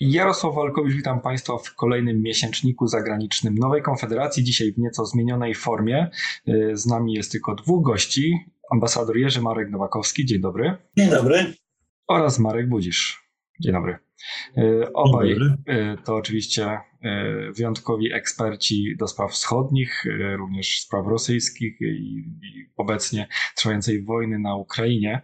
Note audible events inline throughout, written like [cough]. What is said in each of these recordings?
Jarosław Walkowicz, witam Państwa w kolejnym miesięczniku zagranicznym Nowej Konfederacji. Dzisiaj w nieco zmienionej formie. Y, z nami jest tylko dwóch gości. Ambasador Jerzy Marek Nowakowski, dzień dobry. Dzień dobry. Oraz Marek Budzisz. Dzień dobry. Y, obaj y, to oczywiście wyjątkowi eksperci do spraw wschodnich, również spraw rosyjskich i obecnie trwającej wojny na Ukrainie.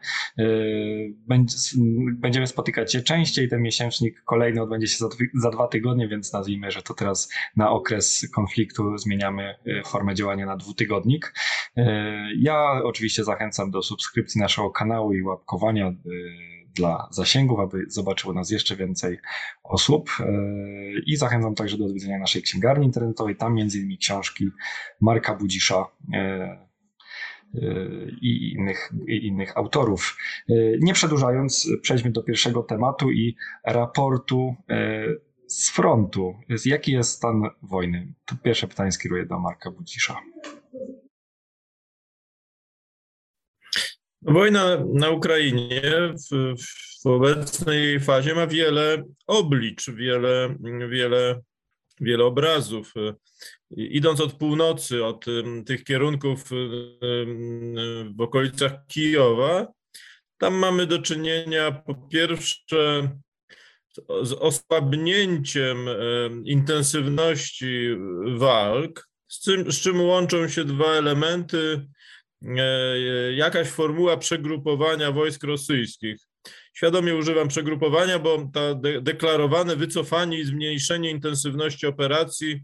Będziemy spotykać się częściej. Ten miesięcznik kolejny odbędzie się za, za dwa tygodnie, więc nazwijmy, że to teraz na okres konfliktu zmieniamy formę działania na dwutygodnik. Ja oczywiście zachęcam do subskrypcji naszego kanału i łapkowania dla zasięgów, aby zobaczyło nas jeszcze więcej osób. E, I zachęcam także do odwiedzenia naszej księgarni internetowej. Tam innymi książki Marka Budzisza e, e, i innych, i innych autorów. Nie przedłużając, przejdźmy do pierwszego tematu i raportu z frontu. Jaki jest stan wojny? To pierwsze pytanie skieruję do Marka Budzisza. Wojna na Ukrainie w, w obecnej fazie ma wiele oblicz, wiele, wiele, wiele obrazów. Idąc od północy, od tych kierunków w okolicach Kijowa, tam mamy do czynienia po pierwsze z osłabnięciem intensywności walk, z czym, z czym łączą się dwa elementy jakaś formuła przegrupowania wojsk rosyjskich. Świadomie używam przegrupowania, bo to de deklarowane wycofanie i zmniejszenie intensywności operacji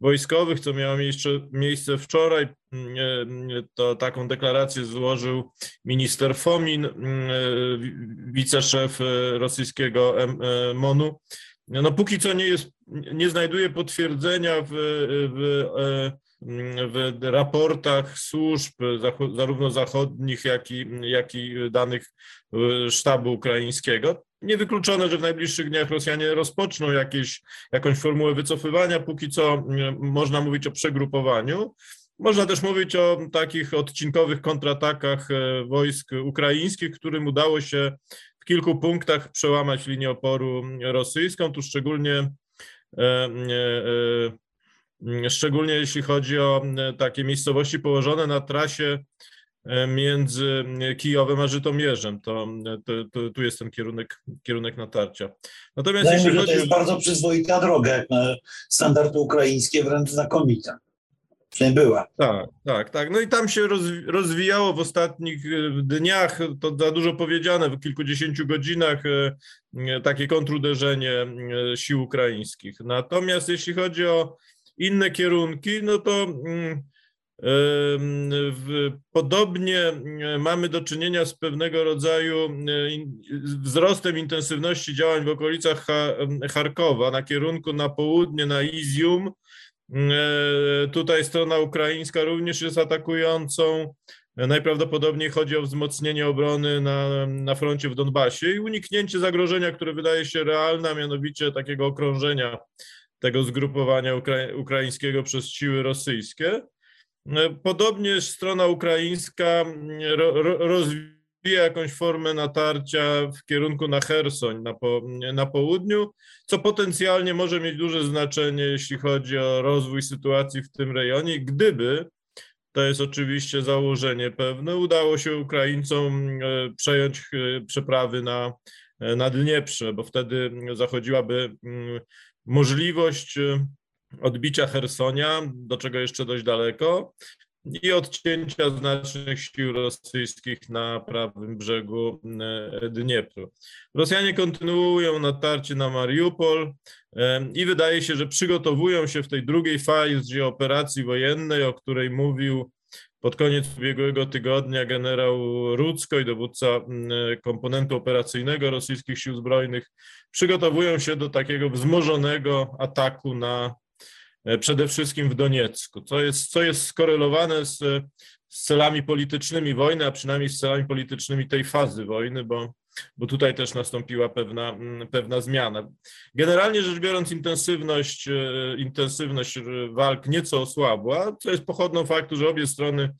wojskowych, co miało miejsce, wczoraj, mm, e, to taką deklarację złożył minister Fomin, mm, e, wiceszef rosyjskiego MONU. No póki co nie jest, nie znajduje potwierdzenia w, w w raportach służb, zarówno zachodnich, jak i, jak i danych e, sztabu ukraińskiego. Niewykluczone, że w najbliższych dniach Rosjanie rozpoczną jakieś, jakąś formułę wycofywania. Póki co można mówić o przegrupowaniu. Można też mówić o takich odcinkowych kontratakach e, wojsk ukraińskich, którym udało się w kilku punktach przełamać linię oporu rosyjską. Tu szczególnie szczególnie jeśli chodzi o mm, takie miejscowości położone na trasie e, między mm, Kijowem a Żytomierzem. To, to, to, tu jest ten kierunek, kierunek natarcia. Natomiast Wydaje jeśli chodzi... to jest bardzo przyzwoita droga, jak na standardy ukraińskie, wręcz znakomita. Przynajmniej była. Tak, tak, tak. No i tam się rozwijało w ostatnich e, dniach, to za dużo powiedziane, w kilkudziesięciu godzinach e, takie kontruderzenie sił ukraińskich. Natomiast jeśli chodzi o inne kierunki, no to mm, Podobnie mamy do czynienia z pewnego rodzaju wzrostem intensywności działań w okolicach Charkowa na kierunku na południe, na Izium. E, tutaj strona ukraińska również jest atakującą. Najprawdopodobniej chodzi o wzmocnienie obrony na, na froncie w Donbasie i uniknięcie zagrożenia, które wydaje się realne, mianowicie takiego okrążenia tego zgrupowania ukra ukraińskiego przez siły rosyjskie. Podobnie strona ukraińska ro, ro, rozwija jakąś formę natarcia w kierunku na Hersoń na, po, na południu, co potencjalnie może mieć duże znaczenie, jeśli chodzi o rozwój sytuacji w tym rejonie, gdyby, to jest oczywiście założenie pewne, udało się Ukraińcom e, przejąć e, przeprawy na, e, na Dnieprze, bo wtedy zachodziłaby możliwość y, odbicia Hersonia, do czego jeszcze dość daleko, i odcięcia znacznych sił rosyjskich na prawym brzegu y, Dniepru. Rosjanie kontynuują natarcie na Mariupol y, i wydaje się, że przygotowują się w tej drugiej fazie operacji wojennej, o której mówił pod koniec ubiegłego tygodnia generał Rudzko i dowódca mm, komponentu operacyjnego rosyjskich sił zbrojnych przygotowują się do takiego wzmożonego ataku na e, przede wszystkim w Doniecku, co jest, co jest skorelowane z, z celami politycznymi wojny, a przynajmniej z celami politycznymi tej fazy wojny, bo bo tutaj też nastąpiła pewna, mm, pewna zmiana. Generalnie rzecz biorąc, intensywność, e, intensywność walk nieco osłabła, co jest pochodną faktu, że obie strony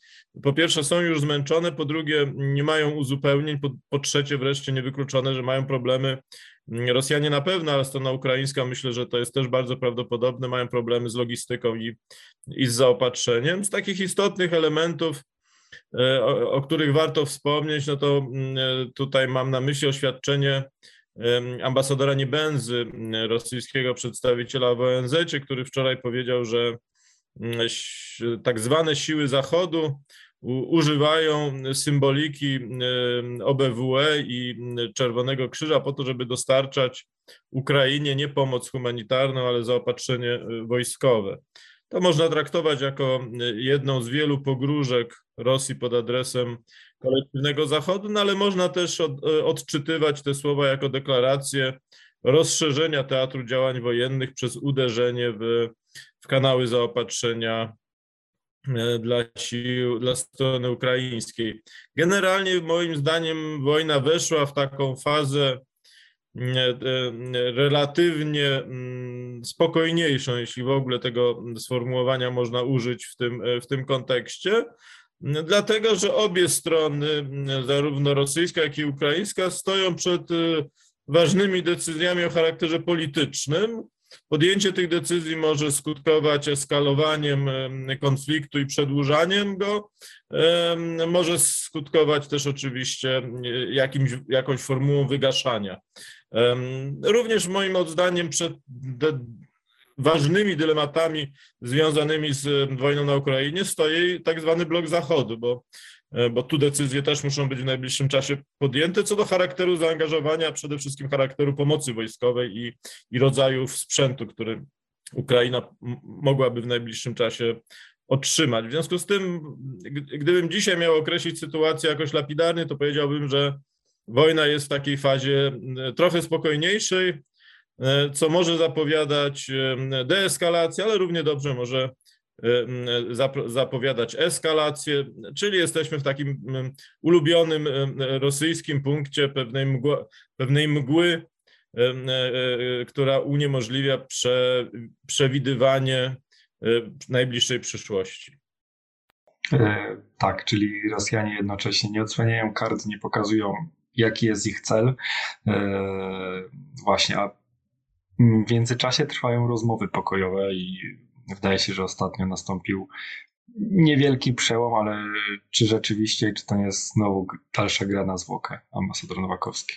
po pierwsze są już zmęczone, po drugie nie mają uzupełnień, po, po trzecie wreszcie niewykluczone, że mają problemy Rosjanie na pewno, ale strona ukraińska myślę, że to jest też bardzo prawdopodobne, mają problemy z logistyką i, i z zaopatrzeniem. Z takich istotnych elementów, o, o których warto wspomnieć, no to mm, tutaj mam na myśli oświadczenie ambasadora Niebenzy, rosyjskiego przedstawiciela w ONZ, który wczoraj powiedział, że mm, tak zwane siły Zachodu używają symboliki OBWE i Czerwonego Krzyża po to, żeby dostarczać Ukrainie nie pomoc humanitarną, ale zaopatrzenie e, wojskowe. To można traktować jako e, jedną z wielu pogróżek Rosji pod adresem kolektywnego Zachodu, no ale można też od, e, odczytywać te słowa jako deklarację rozszerzenia teatru działań wojennych przez uderzenie w, w kanały zaopatrzenia E, dla sił, dla strony ukraińskiej. Generalnie moim zdaniem wojna weszła w taką fazę relatywnie mm, spokojniejszą, jeśli w ogóle tego sformułowania można użyć w tym, w tym kontekście, dlatego że obie strony, zarówno rosyjska, jak i ukraińska, stoją przed ważnymi decyzjami o charakterze politycznym, Podjęcie tych decyzji może skutkować eskalowaniem konfliktu i przedłużaniem go. Może skutkować też oczywiście jakimś, jakąś formułą wygaszania. Również moim zdaniem przed ważnymi dylematami związanymi z wojną na Ukrainie stoi tak zwany blok Zachodu, bo bo tu decyzje też muszą być w najbliższym czasie podjęte co do charakteru zaangażowania, przede wszystkim charakteru pomocy wojskowej i, i rodzajów sprzętu, który Ukraina mogłaby w najbliższym czasie otrzymać. W związku z tym, gdybym dzisiaj miał określić sytuację jakoś lapidarnie, to powiedziałbym, że wojna jest w takiej fazie trochę spokojniejszej, e, co może zapowiadać deeskalację, ale równie dobrze może zapowiadać eskalację, czyli jesteśmy w takim ulubionym rosyjskim punkcie pewnej mgły, pewnej mgły e, e, która uniemożliwia prze, przewidywanie e, najbliższej przyszłości. Tak, czyli Rosjanie jednocześnie nie odsłaniają kart, nie pokazują, jaki jest ich cel. Właśnie, a w międzyczasie trwają rozmowy pokojowe i Wydaje się, że ostatnio nastąpił niewielki przełom, ale czy rzeczywiście, czy to nie jest znowu dalsza gra na zwłokę, ambasador Nowakowski?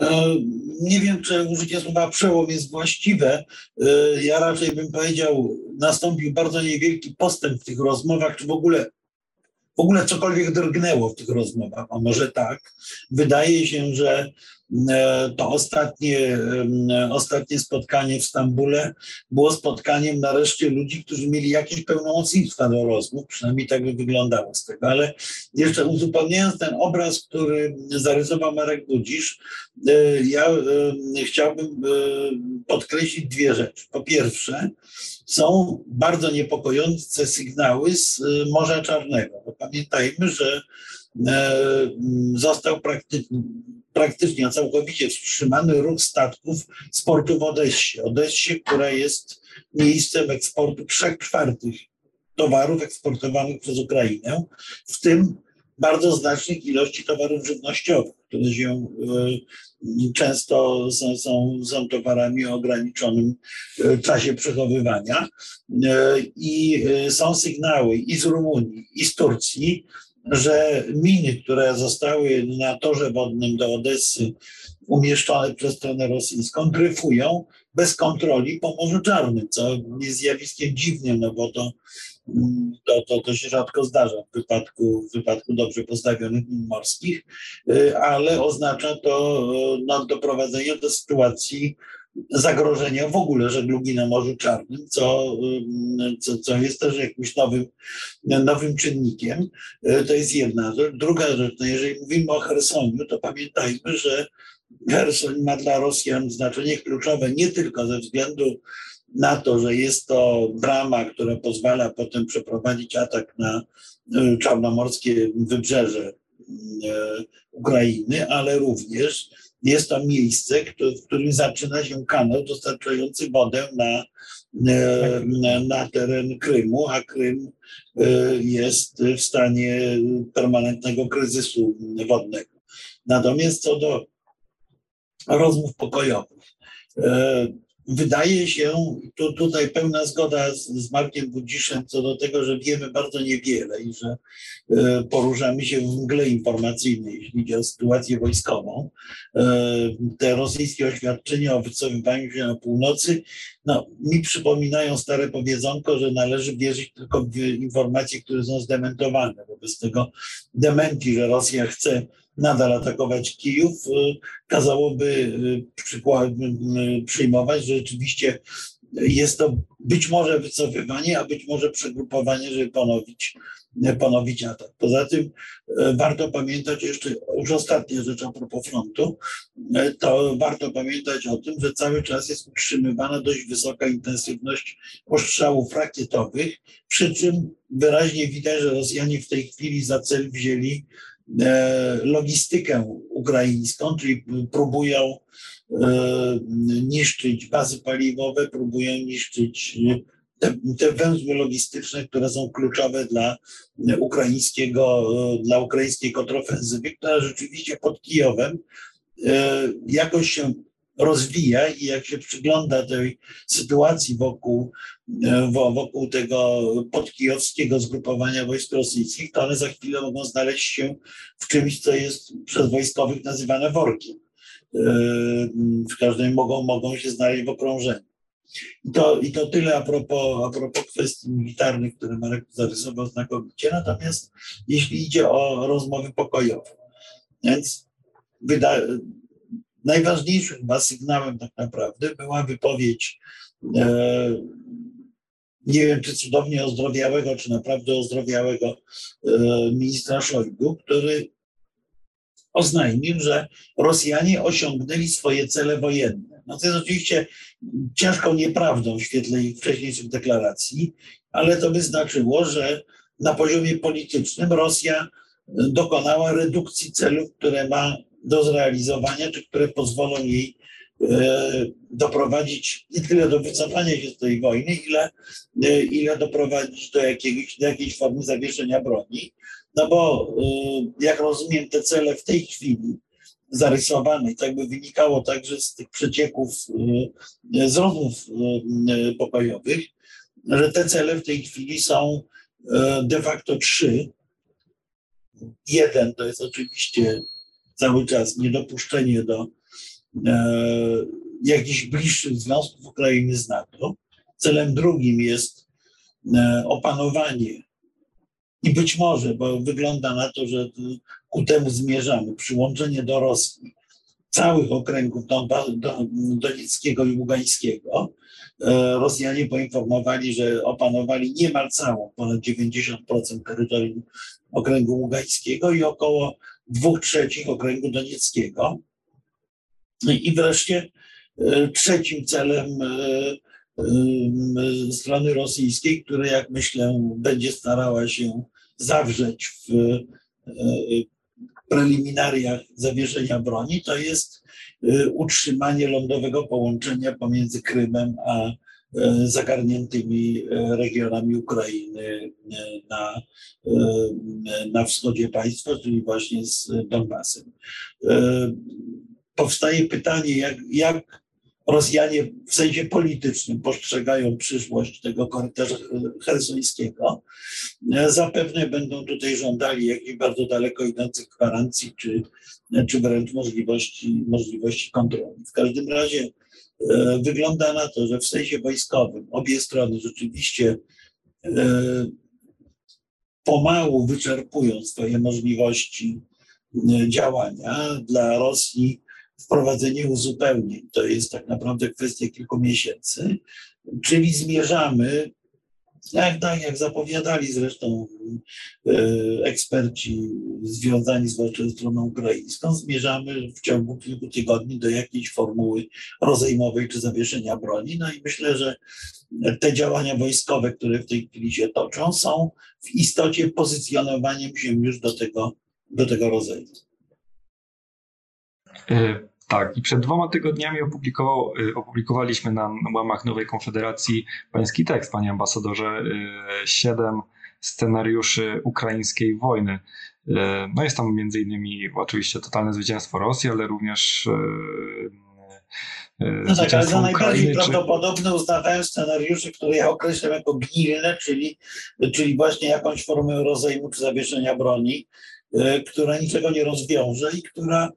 E, nie wiem, czy użycie słowa przełom jest właściwe. E, ja raczej bym powiedział, nastąpił bardzo niewielki postęp w tych rozmowach, czy w ogóle w ogóle cokolwiek drgnęło w tych rozmowach, a może tak. Wydaje się, że to ostatnie, ostatnie spotkanie w Stambule było spotkaniem nareszcie ludzi, którzy mieli jakieś pełnomocnictwa do rozmów, przynajmniej tak by wyglądało z tego. Ale jeszcze uzupełniając ten obraz, który zarysował Marek Budzisz, e, ja chciałbym e, podkreślić dwie rzeczy. Po pierwsze, są bardzo niepokojące sygnały z Morza Czarnego. Bo pamiętajmy, że został praktycznie praktycznie całkowicie wstrzymany ruch statków z portu w Odessie. Odessie, która jest miejscem eksportu trzech czwartych towarów eksportowanych przez Ukrainę, w tym bardzo znacznych ilości towarów żywnościowych, które się e, często są, są, są towarami o ograniczonym e, czasie przechowywania. E, I są sygnały i z Rumunii, i z Turcji, że miny, które zostały na torze wodnym do Odessy umieszczone przez stronę rosyjską, dryfują bez kontroli po Morzu Czarnym, co jest zjawiskiem dziwnym, no bo to, to, to, to się rzadko zdarza w wypadku, w wypadku dobrze postawionych min morskich, ale oznacza to no, doprowadzenie do sytuacji zagrożenia w ogóle żeglugi na Morzu Czarnym, co, co, co jest też jakimś nowym, nowym czynnikiem. To jest jedna rzecz. Druga rzecz, no jeżeli mówimy o Chersoniu, to pamiętajmy, że Cherson ma dla Rosjan znaczenie kluczowe nie tylko ze względu na to, że jest to brama, która pozwala potem przeprowadzić atak na e, czarnomorskie wybrzeże e, Ukrainy, ale również jest to miejsce, w którym zaczyna się kanał dostarczający wodę na, e, na, teren Krymu, a Krym jest w stanie permanentnego kryzysu wodnego. Natomiast co do rozmów pokojowych. Wydaje się, tu, tutaj pełna zgoda z, z Markiem Budziszem co do tego, że wiemy bardzo niewiele i że e, poruszamy się w mgle informacyjnej, jeśli chodzi o sytuację wojskową. E, te rosyjskie oświadczenia o wycofywaniu się na północy no, mi przypominają stare powiedzonko, że należy wierzyć tylko w informacje, które są zdementowane. Wobec tego dementi, że Rosja chce nadal atakować Kijów, y, kazałoby y, y, przyjmować, że rzeczywiście jest to być może wycofywanie, a być może przegrupowanie, żeby ponowić, ponowić atak. Poza tym warto pamiętać jeszcze, już ostatnia rzecz a propos frontu, to warto pamiętać o tym, że cały czas jest utrzymywana dość wysoka intensywność ostrzałów rakietowych, przy czym wyraźnie widać, że Rosjanie w tej chwili za cel wzięli logistykę ukraińską, czyli próbują e, niszczyć bazy paliwowe, próbują niszczyć te, te węzły logistyczne, które są kluczowe dla ukraińskiego, dla ukraińskiej kontrofensywy, która rzeczywiście pod Kijowem e, jakoś się rozwija i jak się przygląda tej sytuacji wokół, e, wokół tego podkijowskiego zgrupowania wojsk rosyjskich, to one za chwilę mogą znaleźć się w czymś, co jest przez wojskowych nazywane workiem. E, w każdym mogą, mogą się znaleźć w okrążeniu. I to, I to tyle a propos, a propos kwestii militarnych, które Marek zarysował znakomicie. Natomiast jeśli idzie o rozmowy pokojowe, więc wyda, najważniejszym chyba sygnałem tak naprawdę była wypowiedź e, nie wiem, czy cudownie ozdrowiałego, czy naprawdę ozdrowiałego e, ministra Szojgu, który oznajmił, że Rosjanie osiągnęli swoje cele wojenne. No to jest oczywiście ciężką nieprawdą w świetle ich wcześniejszych deklaracji, ale to by znaczyło, że na poziomie politycznym Rosja dokonała redukcji celów, które ma do zrealizowania, czy które pozwolą jej e, doprowadzić nie tyle do wycofania się z tej wojny, ile, e, ile doprowadzić do, jakiegoś, do jakiejś formy zawieszenia broni. No bo e, jak rozumiem, te cele w tej chwili zarysowane, tak by wynikało także z tych przecieków, z rozmów pokojowych, że te cele w tej chwili są de facto trzy. Jeden to jest oczywiście cały czas niedopuszczenie do e, jakichś bliższych związków Ukrainy z NATO. Celem drugim jest e, opanowanie i być może, bo wygląda na to, że ku temu zmierzamy, przyłączenie do Rosji całych okręgów Donieckiego i Ługańskiego. E, Rosjanie poinformowali, że opanowali niemal całą, ponad 90% terytorium okręgu ługańskiego i około dwóch trzecich okręgu donieckiego. I wreszcie e, trzecim celem e, e, strony rosyjskiej, która jak myślę będzie starała się zawrzeć w preliminariach zawieszenia broni, to jest utrzymanie lądowego połączenia pomiędzy Krymem a zagarniętymi e, regionami Ukrainy e, na, na wschodzie państwa, czyli właśnie z Donbasem. Powstaje pytanie, jak, jak Rosjanie w sensie politycznym postrzegają przyszłość tego korytarza hersońskiego. Zapewne będą tutaj żądali jakichś bardzo daleko idących gwarancji, czy, czy wręcz możliwości, możliwości kontroli. W każdym razie E, wygląda na to, że w sensie wojskowym obie strony rzeczywiście e, pomału wyczerpują swoje możliwości e, działania. Dla Rosji wprowadzenie uzupełnień to jest tak naprawdę kwestia kilku miesięcy, czyli zmierzamy jak, tak, jak zapowiadali zresztą e, eksperci związani zwłaszcza ze stroną ukraińską, zmierzamy w ciągu kilku tygodni do jakiejś formuły rozejmowej czy zawieszenia broni. No i myślę, że te działania wojskowe, które w tej chwili się toczą, są w istocie pozycjonowaniem się już do tego, do tego rozejmu. Tak, i przed dwoma tygodniami y, opublikowaliśmy na łamach Nowej Konfederacji pański tekst, panie ambasadorze, y, siedem scenariuszy ukraińskiej wojny. No jest tam między innymi oczywiście totalne zwycięstwo Rosji, ale również no tak, ale za najbardziej prawdopodobne uznawałem scenariusze, które ja określam jako gnilne, czyli, czyli właśnie jakąś formę rozejmu czy zawieszenia broni, która niczego nie rozwiąże i która,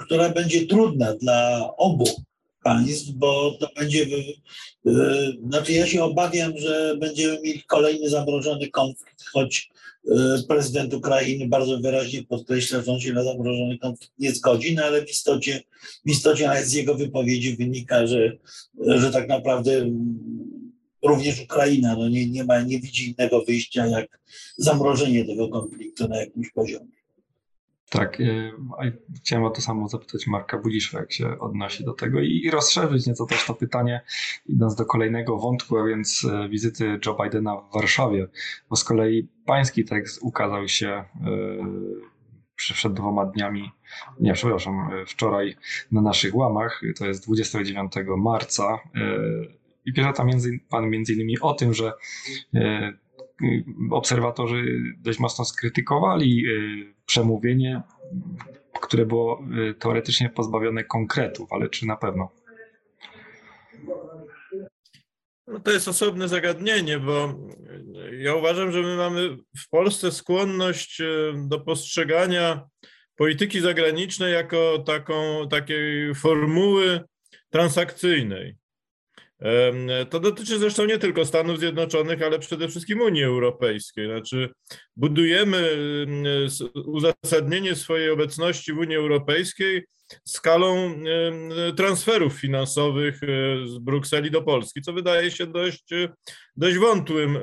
która będzie trudna dla obu państw, bo to będzie. Znaczy, ja się obawiam, że będziemy mieli kolejny zamrożony konflikt, choć prezydent Ukrainy bardzo wyraźnie podkreśla, że on się na zamrożony konflikt nie zgodzi, no ale w istocie, w istocie nawet z jego wypowiedzi wynika, że, że tak naprawdę również Ukraina no nie, nie, ma, nie widzi innego wyjścia jak zamrożenie tego konfliktu na jakimś poziomie. Tak, y, chciałem o to samo zapytać Marka Budisza, jak się odnosi do tego i rozszerzyć nieco też to pytanie, idąc do kolejnego wątku, a więc y, wizyty Joe Bidena w Warszawie, bo z kolei pański tekst ukazał się y, przed dwoma dniami, nie, przepraszam, wczoraj na naszych łamach, to jest 29 marca i pisze tam między, pan między innymi o tym, że obserwatorzy dość mocno skrytykowali przemówienie, które było y, teoretycznie pozbawione konkretów, ale czy na pewno? No to jest osobne zagadnienie, bo ja uważam, że my mamy w Polsce skłonność do postrzegania polityki zagranicznej jako taką, takiej formuły transakcyjnej. To dotyczy zresztą nie tylko Stanów Zjednoczonych, ale przede wszystkim Unii Europejskiej. Znaczy, budujemy uzasadnienie swojej obecności w Unii Europejskiej skalą transferów finansowych e, z Brukseli do Polski, co wydaje się dość, dość wątłym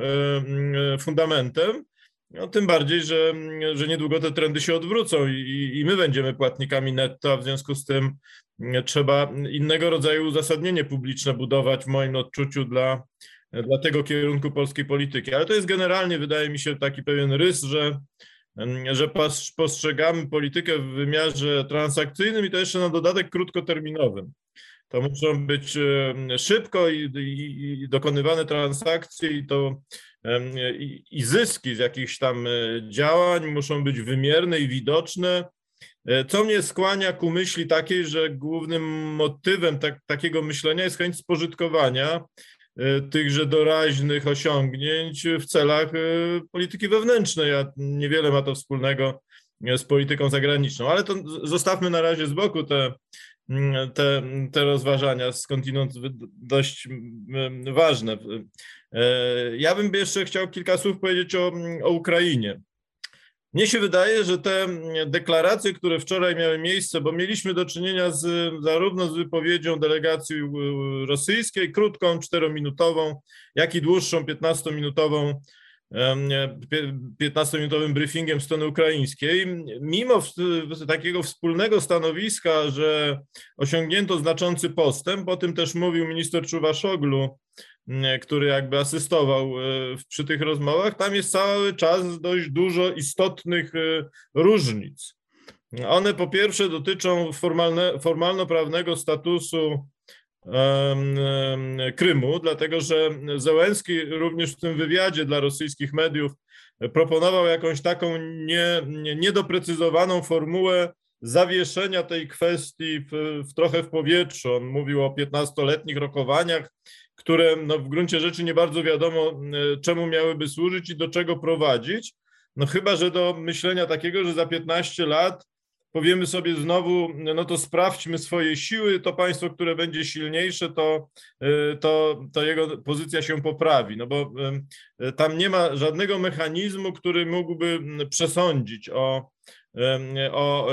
fundamentem. No, tym bardziej, że, że niedługo te trendy się odwrócą i, i my będziemy płatnikami netto, a w związku z tym trzeba innego rodzaju uzasadnienie publiczne budować w moim odczuciu dla, dla tego kierunku polskiej polityki. Ale to jest generalnie, wydaje mi się, taki pewien rys, że, że postrzegamy politykę w wymiarze transakcyjnym i to jeszcze na dodatek krótkoterminowym. To muszą być szybko i, i, i dokonywane transakcje i to i, i zyski z jakichś tam e, działań muszą być wymierne i widoczne E, co mnie skłania ku myśli takiej, że głównym motywem tak, takiego myślenia jest chęć spożytkowania e, tychże doraźnych osiągnięć w celach e, polityki wewnętrznej, a niewiele ma to wspólnego z polityką zagraniczną. Ale to zostawmy na razie z boku te, te, te rozważania, skądinąd dość ważne. Ja bym jeszcze chciał kilka słów powiedzieć o, o Ukrainie. Mnie się wydaje, że te deklaracje, które wczoraj miały miejsce, bo mieliśmy do czynienia z, zarówno z wypowiedzią delegacji rosyjskiej, krótką, czterominutową, jak i dłuższą, 15-minutową 15-minutowym briefingiem strony ukraińskiej. Mimo takiego wspólnego stanowiska, że osiągnięto znaczący postęp, o tym też mówił minister Czuwaszoglu, który jakby asystował e, przy tych rozmowach, tam jest cały czas dość dużo istotnych e, różnic. One po pierwsze dotyczą formalne, formalno-prawnego statusu Krymu, dlatego że Zełenski również w tym wywiadzie dla rosyjskich mediów proponował jakąś taką nie, nie, niedoprecyzowaną formułę zawieszenia tej kwestii w, w trochę w powietrzu. On mówił o 15-letnich rokowaniach, które no, w gruncie rzeczy nie bardzo wiadomo, czemu miałyby służyć i do czego prowadzić. No chyba, że do myślenia takiego, że za 15 lat powiemy sobie znowu, no to sprawdźmy swoje siły, to państwo, które będzie silniejsze, to, y, to, to jego pozycja się poprawi, no bo y, tam nie ma żadnego mechanizmu, który mógłby przesądzić o, o,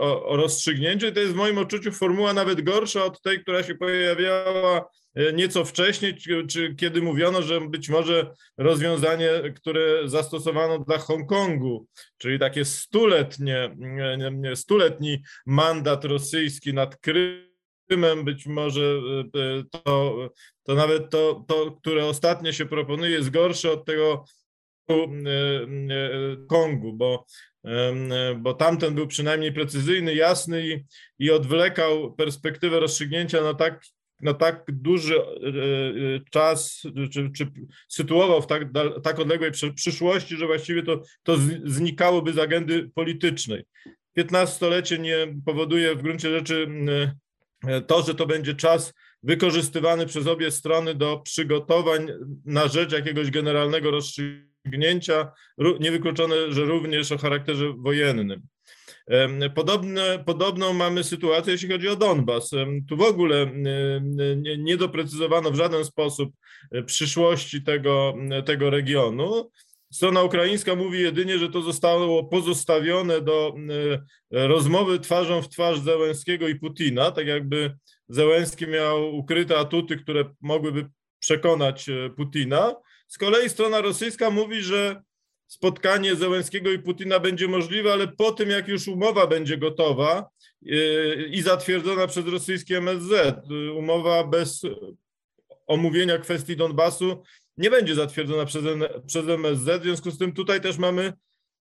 o, o rozstrzygnięciu i to jest w moim odczuciu formuła nawet gorsza od tej, która się pojawiała E, nieco wcześniej, czy, czy, kiedy mówiono, że być może rozwiązanie, które zastosowano dla Hongkongu, czyli takie stuletnie, stuletni mandat rosyjski nad Krymem, być może e, to, to nawet to, to, które ostatnio się proponuje, jest gorsze od tego e, Kongu, bo, bo tamten był przynajmniej precyzyjny, jasny i, i odwlekał perspektywę rozstrzygnięcia na tak na tak duży czas, czy, czy sytuował w tak, tak odległej przyszłości, że właściwie to, to znikałoby z agendy politycznej. 15-lecie nie powoduje w gruncie rzeczy to, że to będzie czas wykorzystywany przez obie strony do przygotowań na rzecz jakiegoś generalnego rozstrzygnięcia, niewykluczone, że również o charakterze wojennym. Podobne, podobną mamy sytuację, jeśli chodzi o Donbas. Tu w ogóle nie, nie doprecyzowano w żaden sposób e, przyszłości tego, tego regionu. Strona ukraińska mówi jedynie, że to zostało pozostawione do e, rozmowy twarzą w twarz Zełenskiego i Putina, tak jakby Zełenski miał ukryte atuty, które mogłyby przekonać e, Putina. Z kolei strona rosyjska mówi, że spotkanie Zełenskiego i Putina będzie możliwe, ale po tym, jak już umowa będzie gotowa e, i zatwierdzona przez rosyjskie MSZ, umowa bez omówienia kwestii Donbasu nie będzie zatwierdzona przez, przez MSZ, w związku z tym tutaj też mamy,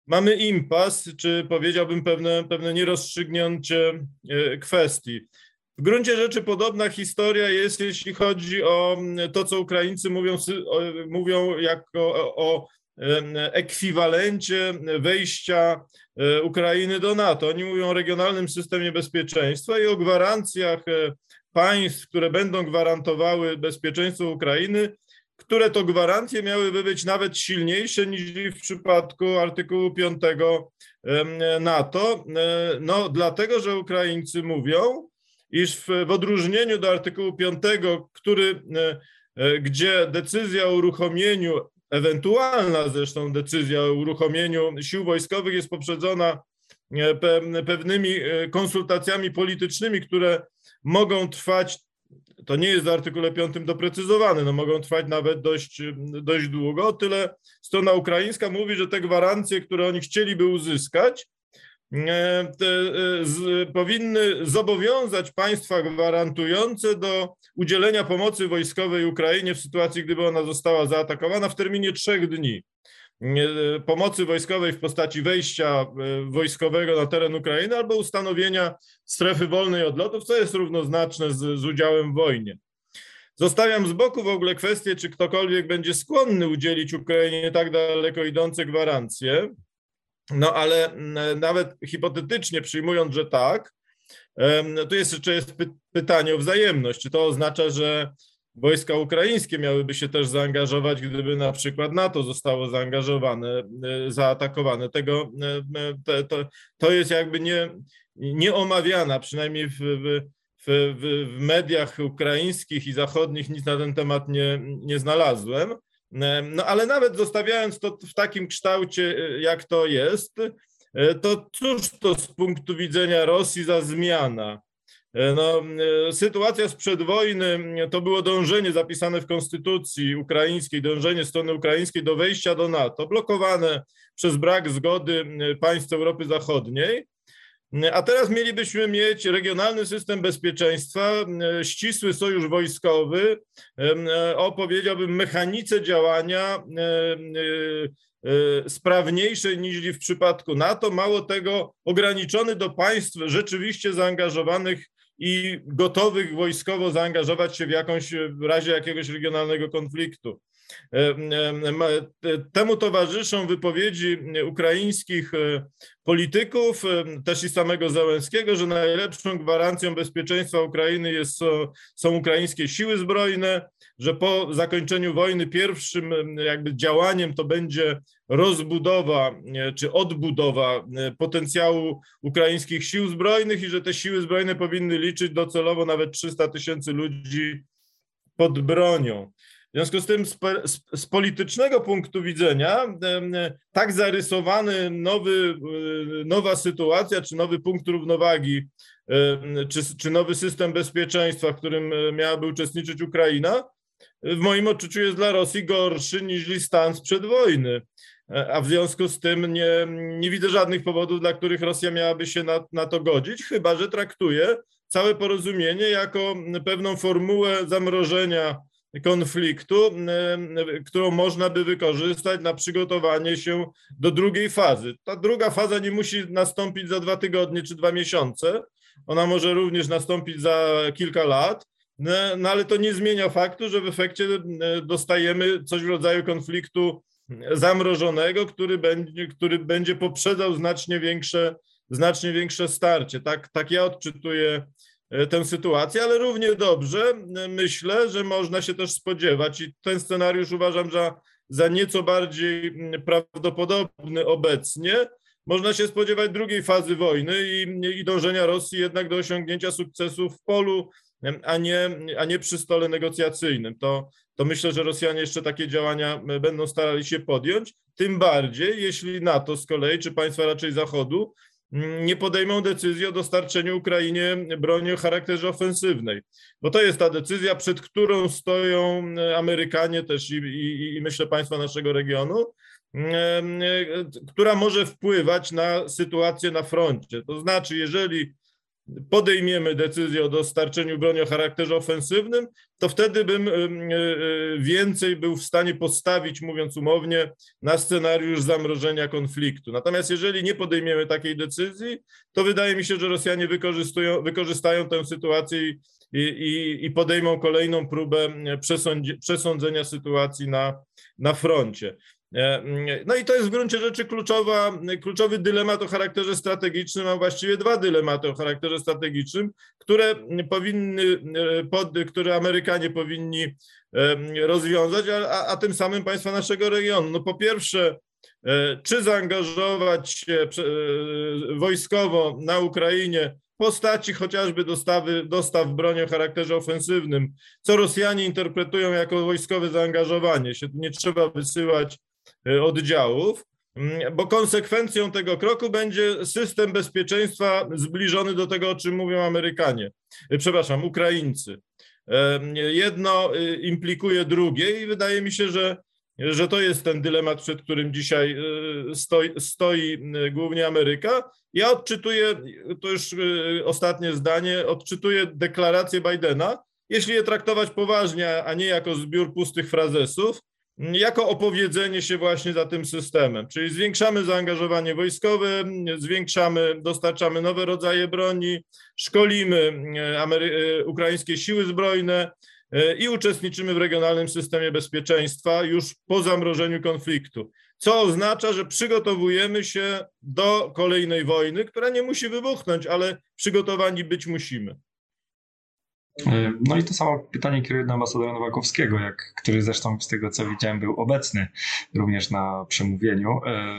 mamy impas, czy powiedziałbym pewne, pewne nierozstrzygnięcie e, kwestii. W gruncie rzeczy podobna historia jest, jeśli chodzi o to, co Ukraińcy mówią, mówią jako o ekwiwalencie wejścia e, Ukrainy do NATO. Oni mówią o regionalnym systemie bezpieczeństwa i o gwarancjach e, państw, które będą gwarantowały bezpieczeństwo Ukrainy, które to gwarancje miałyby być nawet silniejsze niż w przypadku artykułu 5 NATO. E, no, dlatego, że Ukraińcy mówią, iż w, w odróżnieniu do artykułu 5, który, gdzie decyzja o uruchomieniu, ewentualna zresztą decyzja o uruchomieniu sił wojskowych jest poprzedzona pewnymi konsultacjami politycznymi, które mogą trwać to nie jest w artykule 5 doprecyzowane, no mogą trwać nawet dość, dość długo. Tyle strona ukraińska mówi, że te gwarancje, które oni chcieliby uzyskać, e, e, z, powinny zobowiązać państwa gwarantujące do udzielenia pomocy wojskowej Ukrainie w sytuacji, gdyby ona została zaatakowana w terminie trzech dni pomocy wojskowej w postaci wejścia e, wojskowego na teren Ukrainy albo ustanowienia strefy wolnej odlotów, co jest równoznaczne z, z udziałem w wojnie. Zostawiam z boku w ogóle kwestię, czy ktokolwiek będzie skłonny udzielić Ukrainie tak daleko idące gwarancje, no ale nawet hipotetycznie przyjmując, że tak, tu jest jeszcze jest pytanie o wzajemność. Czy to oznacza, że wojska ukraińskie miałyby się też zaangażować, gdyby na przykład NATO zostało zaangażowane, e, zaatakowane. Tego, e, e, to, to jest jakby nie, nieomawiana, przynajmniej w, w, w, w mediach ukraińskich i zachodnich nic na ten temat nie, nie znalazłem. No ale nawet zostawiając to w takim kształcie, jak to jest, to cóż to z punktu widzenia Rosji za zmiana? E, no, e, sytuacja sprzed wojny to było dążenie zapisane w konstytucji ukraińskiej, dążenie strony ukraińskiej do wejścia do NATO, blokowane przez brak zgody państw Europy Zachodniej. A teraz mielibyśmy mieć regionalny system bezpieczeństwa, ścisły sojusz wojskowy, o powiedziałbym mechanice działania sprawniejszej niż w przypadku NATO, mało tego ograniczony do państw rzeczywiście zaangażowanych i gotowych wojskowo zaangażować się w jakąś, w razie jakiegoś regionalnego konfliktu. E, e, temu towarzyszą wypowiedzi ukraińskich e, polityków, też i samego Załęskiego, że najlepszą gwarancją bezpieczeństwa Ukrainy jest, są ukraińskie siły zbrojne, że po zakończeniu wojny pierwszym jakby działaniem to będzie rozbudowa czy odbudowa potencjału ukraińskich sił zbrojnych i że te siły zbrojne powinny liczyć docelowo nawet 300 tysięcy ludzi pod bronią. W związku z tym z, z, politycznego punktu widzenia tak zarysowany nowy, e, nowa sytuacja, czy nowy punkt równowagi, czy, czy nowy system bezpieczeństwa, w którym e, miałaby uczestniczyć Ukraina, w moim odczuciu jest dla Rosji gorszy niż stan sprzed wojny. E, a w związku z tym nie, nie widzę żadnych powodów, dla których Rosja miałaby się na, na to godzić, chyba że traktuje całe porozumienie jako pewną formułę zamrożenia konfliktu, którą można by wykorzystać na przygotowanie się do drugiej fazy. Ta druga faza nie musi nastąpić za dwa tygodnie czy dwa miesiące. Ona może również nastąpić za kilka lat. no, no ale to nie zmienia faktu, że w efekcie e, dostajemy coś w rodzaju konfliktu zamrożonego, który będzie, który będzie poprzedzał znacznie większe, znacznie większe starcie. Tak, tak ja odczytuję tę sytuację, ale równie dobrze e, myślę, że można się też spodziewać i ten scenariusz uważam za, za nieco bardziej prawdopodobny obecnie. Można się spodziewać drugiej fazy wojny i, i dążenia Rosji jednak do osiągnięcia sukcesu w polu a nie, a nie przy stole negocjacyjnym. To, to myślę, że Rosjanie jeszcze takie działania będą starali się podjąć, tym bardziej jeśli NATO z kolei, czy państwa raczej Zachodu, nie podejmą decyzji o dostarczeniu Ukrainie broni o charakterze ofensywnej. Bo to jest ta decyzja, przed którą stoją Amerykanie też i, i, i myślę państwa naszego regionu, która może wpływać na sytuację na froncie. To znaczy, jeżeli podejmiemy decyzję o dostarczeniu broni o charakterze ofensywnym, to wtedy bym e, e, więcej był w stanie postawić, mówiąc umownie, na scenariusz zamrożenia konfliktu. Natomiast jeżeli nie podejmiemy takiej decyzji, to wydaje mi się, że Rosjanie wykorzystują, wykorzystają tę sytuację i, i, i podejmą kolejną próbę przesądzenia sytuacji na, na froncie. E, no i to jest w gruncie rzeczy kluczowa, kluczowy dylemat o charakterze strategicznym, a właściwie dwa dylematy o charakterze strategicznym, które powinny, e, pod, które Amerykanie powinni e, rozwiązać, a, a tym samym państwa naszego regionu. No po pierwsze, czy zaangażować się wojskowo na Ukrainie postaci chociażby dostawy, dostaw broni o charakterze ofensywnym, co Rosjanie interpretują jako wojskowe zaangażowanie się. Nie trzeba wysyłać oddziałów, mm, bo konsekwencją tego kroku będzie system bezpieczeństwa zbliżony do tego, o czym mówią Amerykanie, y, przepraszam, Ukraińcy. Jedno y, implikuje drugie i wydaje mi się, że, że to jest ten dylemat, przed którym dzisiaj stoi, stoi głównie Ameryka. Ja odczytuję, to już ostatnie zdanie, odczytuję deklarację Bidena, jeśli je traktować poważnie, a nie jako zbiór pustych frazesów, jako opowiedzenie się właśnie za tym systemem. Czyli zwiększamy zaangażowanie wojskowe, zwiększamy, dostarczamy nowe rodzaje broni, szkolimy e, Amery- e, ukraińskie siły zbrojne e, i uczestniczymy w regionalnym systemie bezpieczeństwa już po zamrożeniu konfliktu. Co oznacza, że przygotowujemy się do kolejnej wojny, która nie musi wybuchnąć, ale przygotowani być musimy. E, no i to samo pytanie kieruję do ambasadora Nowakowskiego, jak, który zresztą z tego co widziałem był obecny również na przemówieniu. E,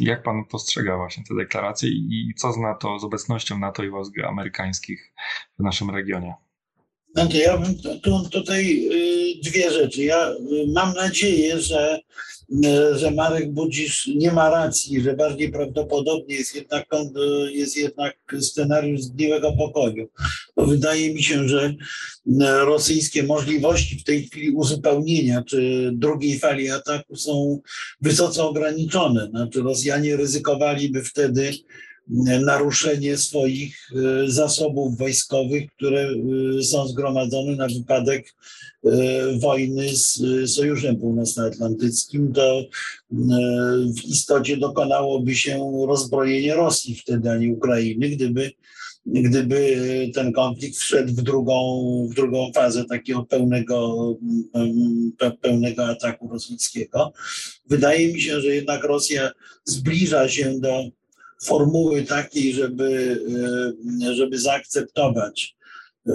jak pan postrzega właśnie te deklaracje i co zna to z obecnością NATO i wojsk amerykańskich w naszym regionie? Ja bym tu, tutaj y, dwie rzeczy. Ja y, mam nadzieję, że E, że Marek Budzisz nie ma racji, że bardziej prawdopodobnie jest jednak, jest jednak scenariusz zgniłego pokoju. Bo wydaje mi się, że e, rosyjskie możliwości w tej chwili uzupełnienia czy drugiej fali ataku są wysoce ograniczone. Znaczy Rosjanie ryzykowaliby wtedy naruszenie swoich e, zasobów wojskowych, które e, są zgromadzone na wypadek e, wojny z Sojuszem Północnoatlantyckim, to w istocie dokonałoby się rozbrojenie Rosji wtedy, a nie Ukrainy, gdyby, gdyby ten konflikt wszedł w drugą, w drugą fazę takiego pełnego, pełnego ataku rosyjskiego. Wydaje mi się, że jednak Rosja zbliża się do formuły takiej, żeby, e, żeby zaakceptować e,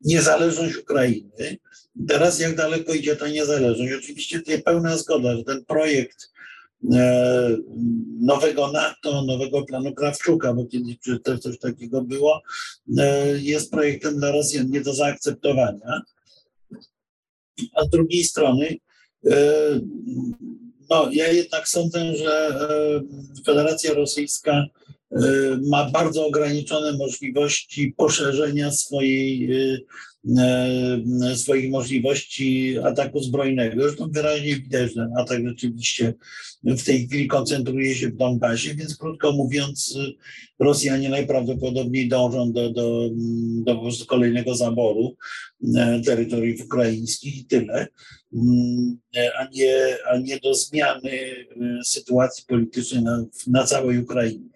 niezależność Ukrainy. Teraz jak daleko idzie ta niezależność? Oczywiście tutaj pełna zgoda, że ten projekt nowego NATO, nowego planu Krawczuka, bo kiedyś też coś takiego było, jest projektem dla Rosjan nie do zaakceptowania. A z drugiej strony no, ja jednak sądzę, że e, Federacja Rosyjska e, ma bardzo ograniczone możliwości poszerzenia swojej, e, swoich możliwości ataku zbrojnego. Zresztą wyraźnie widać, że atak rzeczywiście w tej chwili koncentruje się w Donbasie, więc krótko mówiąc, Rosjanie najprawdopodobniej dążą do, do, do kolejnego zaboru terytoriów ukraińskich i tyle. Mm, a nie, a nie do zmiany y, sytuacji politycznej na, na całej Ukrainie.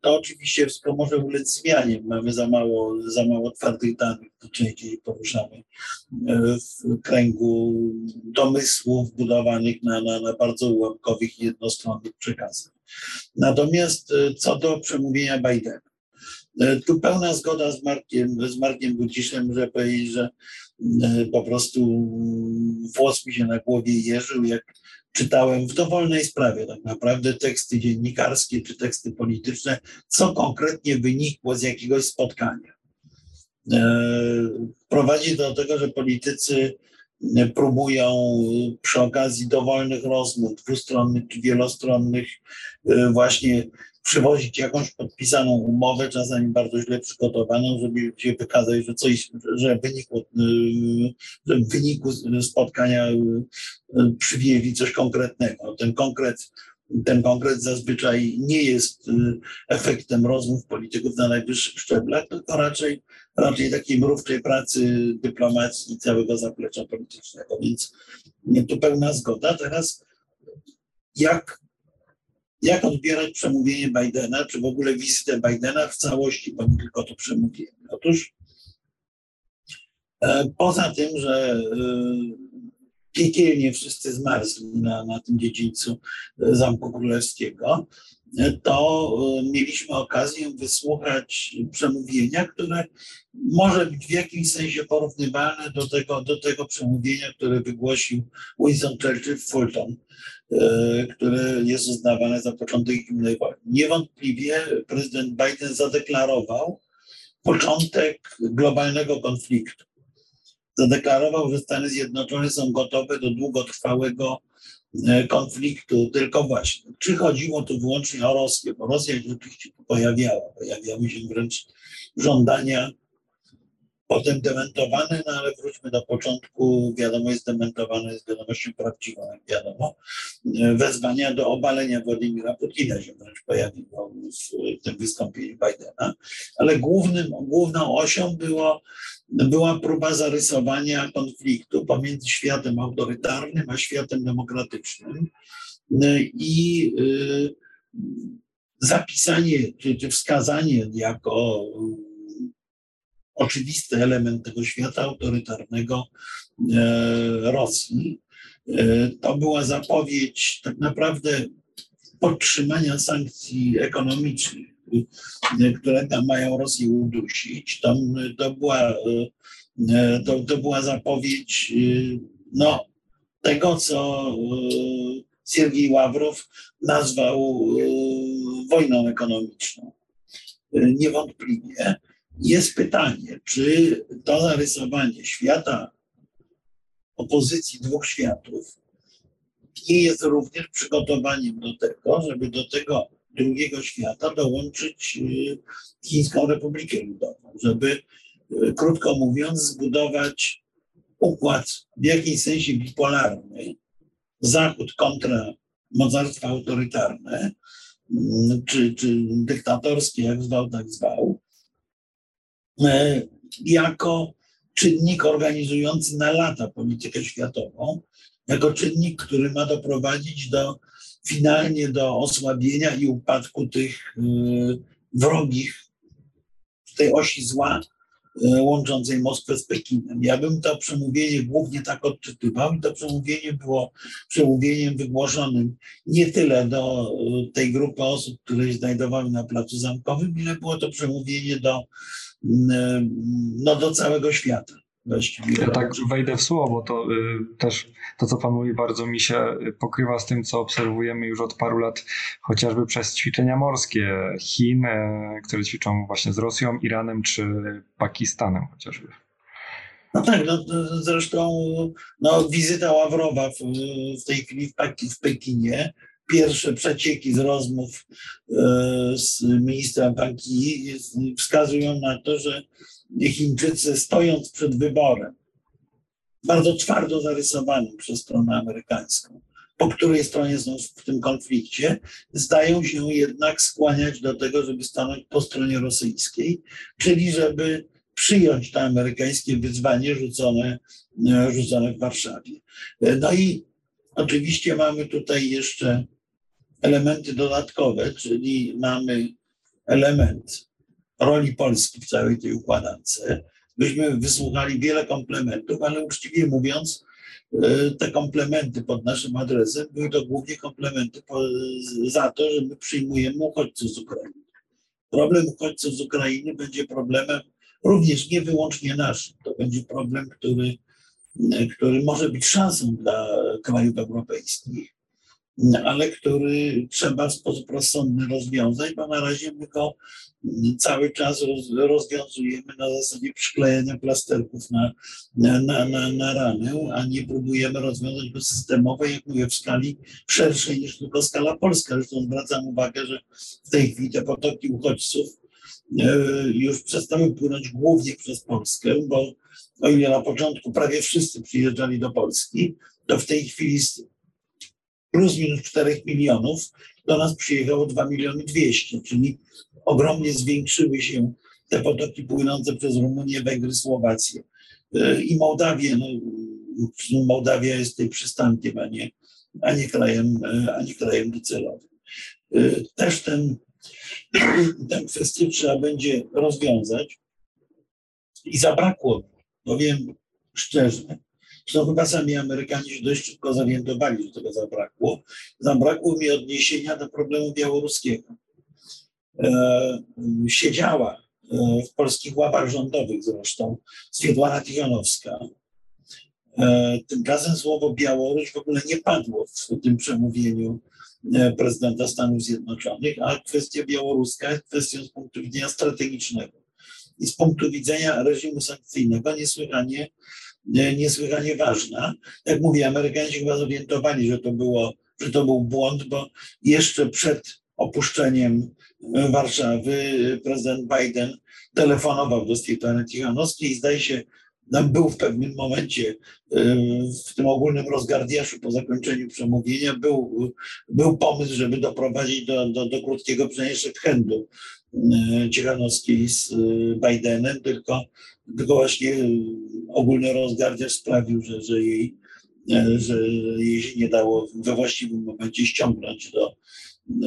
To oczywiście może ulec zmianie. Mamy za mało, za mało twardych danych, częściej poruszamy w kręgu domysłów budowanych na, na, na bardzo ułamkowych i jednostronnych przekazach. Natomiast co do przemówienia Bidena, tu pełna zgoda z Markiem, z Markiem Guciszem, że powiedzieć, że po prostu włos mi się na głowie jeżył, jak czytałem w dowolnej sprawie tak naprawdę teksty dziennikarskie czy teksty polityczne, co konkretnie wynikło z jakiegoś spotkania. Prowadzi do tego, że politycy próbują przy okazji dowolnych rozmów, dwustronnych czy wielostronnych, właśnie przywozić jakąś podpisaną umowę, czasami bardzo źle przygotowaną, żeby się wykazać, że coś, że wynikło, że w wyniku spotkania przywieźli coś konkretnego. Ten konkret, ten konkret zazwyczaj nie jest efektem rozmów polityków na najwyższych szczeblach, tylko raczej, raczej takiej mrówczej pracy dyplomacji i całego zaplecza politycznego. Więc tu pełna zgoda. Teraz jak jak odbierać przemówienie Bidena, czy w ogóle wizytę Bidena w całości, bo nie tylko to przemówienie. Otóż e, poza tym, że e, piekielnie wszyscy zmarzli na, na tym dziedzińcu e, Zamku Królewskiego, to mieliśmy okazję wysłuchać przemówienia, które może być w jakimś sensie porównywalne do tego, do tego przemówienia, które wygłosił Winston Churchill w Fulton E, które jest uznawane za początek zimnej wojny. Niewątpliwie prezydent Biden zadeklarował początek globalnego konfliktu. Zadeklarował, że Stany Zjednoczone są gotowe do długotrwałego e, konfliktu, tylko właśnie, czy chodziło tu wyłącznie o Rosję, bo Rosja się oczywiście pojawiała, pojawiały się wręcz żądania potem dementowane, no ale wróćmy do początku, wiadomo jest dementowane, jest wiadomością prawdziwą, jak wiadomo. Wezwania do obalenia Władimira Putina się wręcz pojawiło w tym wystąpieniu Bidena, ale głównym, główną osią było, była próba zarysowania konfliktu pomiędzy światem autorytarnym a światem demokratycznym i y, zapisanie czy, czy wskazanie jako oczywisty element tego świata autorytarnego e, Rosji. To była zapowiedź tak naprawdę podtrzymania sankcji ekonomicznych, które tam mają Rosję udusić. To, to, była, to, to była zapowiedź no, tego, co Siergiej Ławrow nazwał wojną ekonomiczną. Niewątpliwie jest pytanie, czy to zarysowanie świata opozycji dwóch światów nie jest również przygotowaniem do tego, żeby do tego drugiego świata dołączyć y, Chińską Republikę Ludową, żeby, y, krótko mówiąc, zbudować układ w jakimś sensie bipolarny, Zachód kontra mocarstwa autorytarne, mm, czy, czy dyktatorskie, jak zwał, tak zwał, E, jako czynnik organizujący na lata politykę światową, jako czynnik, który ma doprowadzić do finalnie do osłabienia i upadku tych e, wrogich tej osi zła e, łączącej Moskwę z Pekinem. Ja bym to przemówienie głównie tak odczytywał i to przemówienie było przemówieniem wygłoszonym nie tyle do tej grupy osób, które się znajdowały na Placu Zamkowym, ile było to przemówienie do no, do całego świata. Ja tak wejdę w słowo, to y, też to, co Pan mówi, bardzo mi się pokrywa z tym, co obserwujemy już od paru lat, chociażby przez ćwiczenia morskie Chin, e, które ćwiczą właśnie z Rosją, Iranem czy Pakistanem chociażby. No tak, no, zresztą no, wizyta Ławrowa w, w tej chwili w, Pek w Pekinie pierwsze przecieki z rozmów e, z ministrem Banki wskazują na to, że Chińczycy stojąc przed wyborem, bardzo twardo zarysowanym przez stronę amerykańską, po której stronie są w tym konflikcie, zdają się jednak skłaniać do tego, żeby stanąć po stronie rosyjskiej, czyli żeby przyjąć to amerykańskie wyzwanie rzucone, e, rzucone w Warszawie. E, no i oczywiście mamy tutaj jeszcze elementy dodatkowe, czyli mamy element roli Polski w całej tej układance. Myśmy wysłuchali wiele komplementów, ale uczciwie mówiąc, e, te komplementy pod naszym adresem były to głównie komplementy za to, że my przyjmujemy uchodźców z Ukrainy. Problem uchodźców z Ukrainy będzie problemem również nie wyłącznie naszym. To będzie problem, który, który może być szansą dla krajów europejskich ale który trzeba w sposób rozsądny rozwiązać, bo na razie my go cały czas roz, rozwiązujemy na zasadzie przyklejenia plasterków na, na, na, na ranę, a nie próbujemy rozwiązać go systemowo, jak mówię, w skali szerszej niż tylko skala polska. Zresztą zwracam uwagę, że w tej chwili te potoki uchodźców e, już przestały płynąć głównie przez Polskę, bo o ile na początku prawie wszyscy przyjeżdżali do Polski, to w tej chwili plus minus 4 milionów, do nas przyjechało 2 miliony 200, czyli ogromnie zwiększyły się te potoki płynące przez Rumunię, Węgry, Słowację e, i Mołdawię. No, Mołdawia jest tej przystankiem, a nie, a nie, krajem, e, a nie krajem docelowym. E, też ten, [clears throat] tę kwestię trzeba będzie rozwiązać i zabrakło, powiem szczerze, Zresztą chyba sami Amerykanie się dość szybko zorientowali, że tego zabrakło. Zabrakło mi odniesienia do problemu białoruskiego. E, siedziała e, w polskich łapach rządowych zresztą Swietłana Tichanowska. E, tymczasem słowo Białoruś w ogóle nie padło w tym przemówieniu e, prezydenta Stanów Zjednoczonych, a kwestia białoruska jest kwestią z punktu widzenia strategicznego i z punktu widzenia reżimu sankcyjnego niesłychanie niesłychanie ważna. Jak mówię, Amerykanie się chyba zorientowali, że to, było, że to był błąd, bo jeszcze przed opuszczeniem Warszawy prezydent Biden telefonował do Stefany Tichanowskiej i zdaje się, był w pewnym momencie y, w tym ogólnym rozgardiaszu po zakończeniu przemówienia był, był pomysł, żeby doprowadzić do, do, do krótkiego przeniesienia handlu Cichanowskiej z Bidenem, tylko tylko właśnie ogólny rozgardiasz sprawił, że, że, jej, e, że jej się nie dało we właściwym momencie ściągnąć do,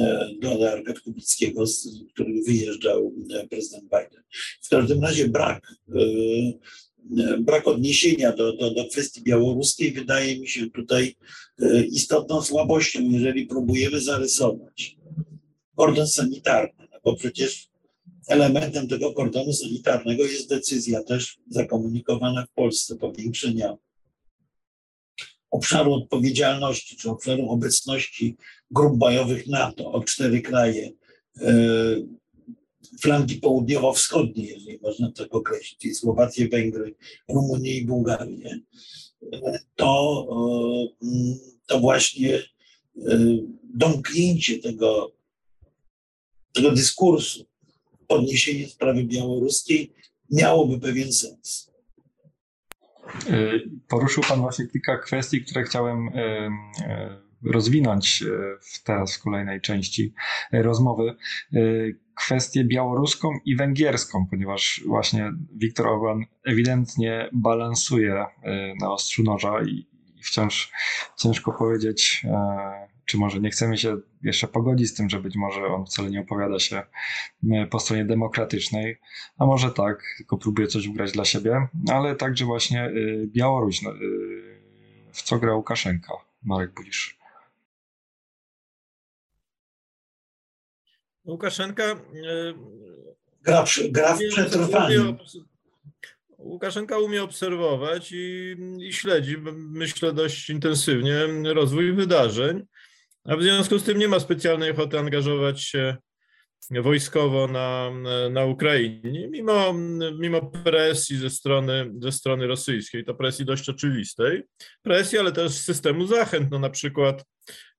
e, do Arkad Kubickiego, z którym wyjeżdżał e, prezydent Biden. W każdym razie brak, brak odniesienia do, do, do kwestii białoruskiej wydaje mi się tutaj istotną słabością, jeżeli próbujemy zarysować kordon sanitarny, no bo przecież elementem tego kordonu sanitarnego jest decyzja też zakomunikowana w Polsce powiększenia obszaru odpowiedzialności, czy obszaru obecności grup bojowych NATO o cztery kraje e, flanki południowo-wschodniej, jeżeli można tak określić, czyli Słowację, Węgry, Rumunię i Bułgarię, e, to, e, to właśnie domknięcie tego, tego dyskursu podniesienie sprawy białoruskiej miałoby pewien sens. Y, poruszył Pan właśnie kilka kwestii, które chciałem y, y, rozwinąć w teraz w kolejnej części rozmowy. Kwestię białoruską i węgierską, ponieważ właśnie Viktor Orban ewidentnie balansuje na ostrzu noża i wciąż ciężko powiedzieć, czy może nie chcemy się jeszcze pogodzić z tym, że być może on wcale nie opowiada się e, po stronie demokratycznej, a może tak, tylko próbuje coś ugrać dla siebie, ale także właśnie e, Białoruś, no, e, w co gra Łukaszenka, Marek Budzisz. Łukaszenka gra, gra w przetrwanie. Łukaszenka umie obserwować i, i śledzi, myślę, dość intensywnie rozwój wydarzeń. A w związku z tym nie ma specjalnej ochoty angażować się wojskowo na, na Ukrainie, mimo, mimo presji ze strony, ze strony rosyjskiej, to presji dość oczywistej. Presji, ale też systemu zachęt. No na przykład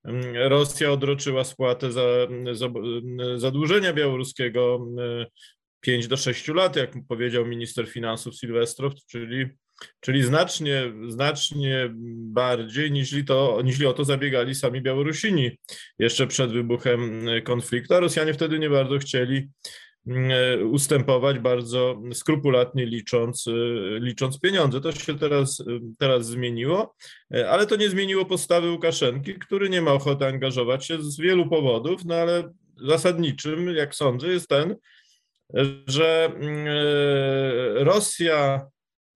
mm, Rosja odroczyła spłatę za, za zadłużenia białoruskiego 5 do 6 lat, jak powiedział minister finansów Sylwestrow, czyli czyli znacznie, znacznie bardziej niż to, niż o to zabiegali sami Białorusini jeszcze przed wybuchem konfliktu, a Rosjanie wtedy nie bardzo chcieli ustępować bardzo skrupulatnie licząc, licząc pieniądze. To się teraz, teraz zmieniło, ale to nie zmieniło postawy Łukaszenki, który nie ma ochoty angażować się z wielu powodów, no ale zasadniczym, jak sądzę, jest ten, że Rosja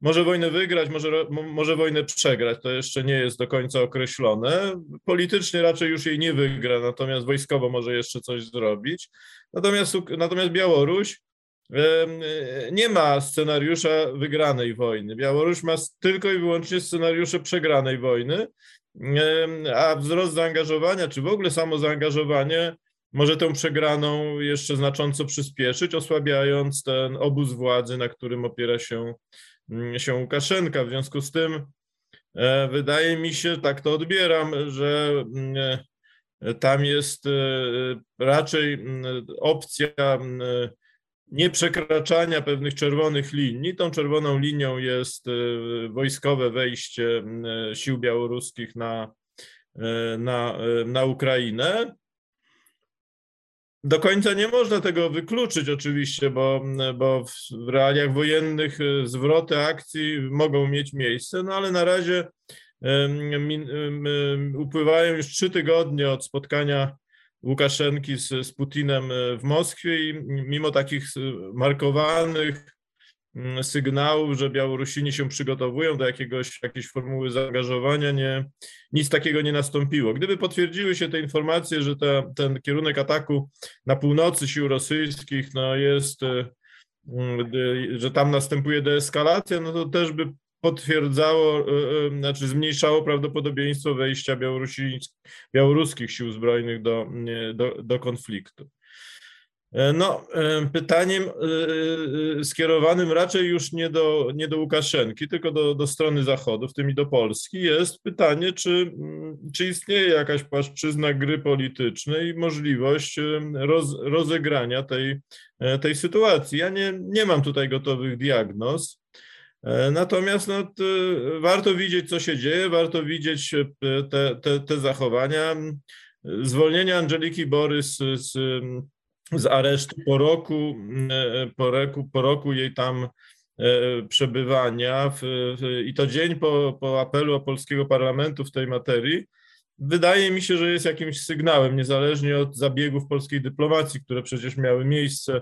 może wojnę wygrać, może, może wojnę przegrać, to jeszcze nie jest do końca określone. Politycznie raczej już jej nie wygra, natomiast wojskowo może jeszcze coś zrobić. Natomiast, natomiast Białoruś nie ma scenariusza wygranej wojny. Białoruś ma tylko i wyłącznie scenariusze przegranej wojny, a wzrost zaangażowania, czy w ogóle samo zaangażowanie może tę przegraną jeszcze znacząco przyspieszyć, osłabiając ten obóz władzy, na którym opiera się się Łukaszenka. W związku z tym e, wydaje mi się, tak to odbieram, że mm, e, tam jest e, raczej mm, opcja nieprzekraczania pewnych czerwonych linii. Tą czerwoną linią jest wojskowe wejście sił białoruskich na, na, na Ukrainę. Do końca nie można tego wykluczyć oczywiście, bo, bo w realiach wojennych y, zwroty akcji mogą mieć miejsce, no ale na razie upływają już trzy tygodnie od spotkania Łukaszenki z, z Putinem y, w Moskwie i mimo takich markowanych Mm, sygnałów, że Białorusini się przygotowują do jakiegoś, jakiejś formuły zaangażowania, nie, nic takiego nie nastąpiło. Gdyby potwierdziły się te informacje, że ta, ten kierunek ataku na północy sił rosyjskich no jest, e, mm, że tam następuje deeskalacja, no to też by potwierdzało, e, znaczy zmniejszało prawdopodobieństwo wejścia białoruskich sił zbrojnych do, do, do konfliktu. E, no, e, pytaniem e, skierowanym raczej już nie do, nie do Łukaszenki, tylko do, do strony Zachodu, w tym i do Polski, jest pytanie, czy, mm, czy istnieje jakaś płaszczyzna gry politycznej i możliwość roz, rozegrania tej, tej sytuacji. Ja nie, nie mam tutaj gotowych diagnoz. Natomiast no, warto widzieć, co się dzieje, warto widzieć te, te, te zachowania. Zwolnienie Angeliki Borys z z aresztu po roku, e, po roku, po roku jej tam e, przebywania w, i to dzień po, po apelu polskiego parlamentu w tej materii, wydaje mi się, że jest jakimś sygnałem, niezależnie od zabiegów polskiej dyplomacji, które przecież miały miejsce,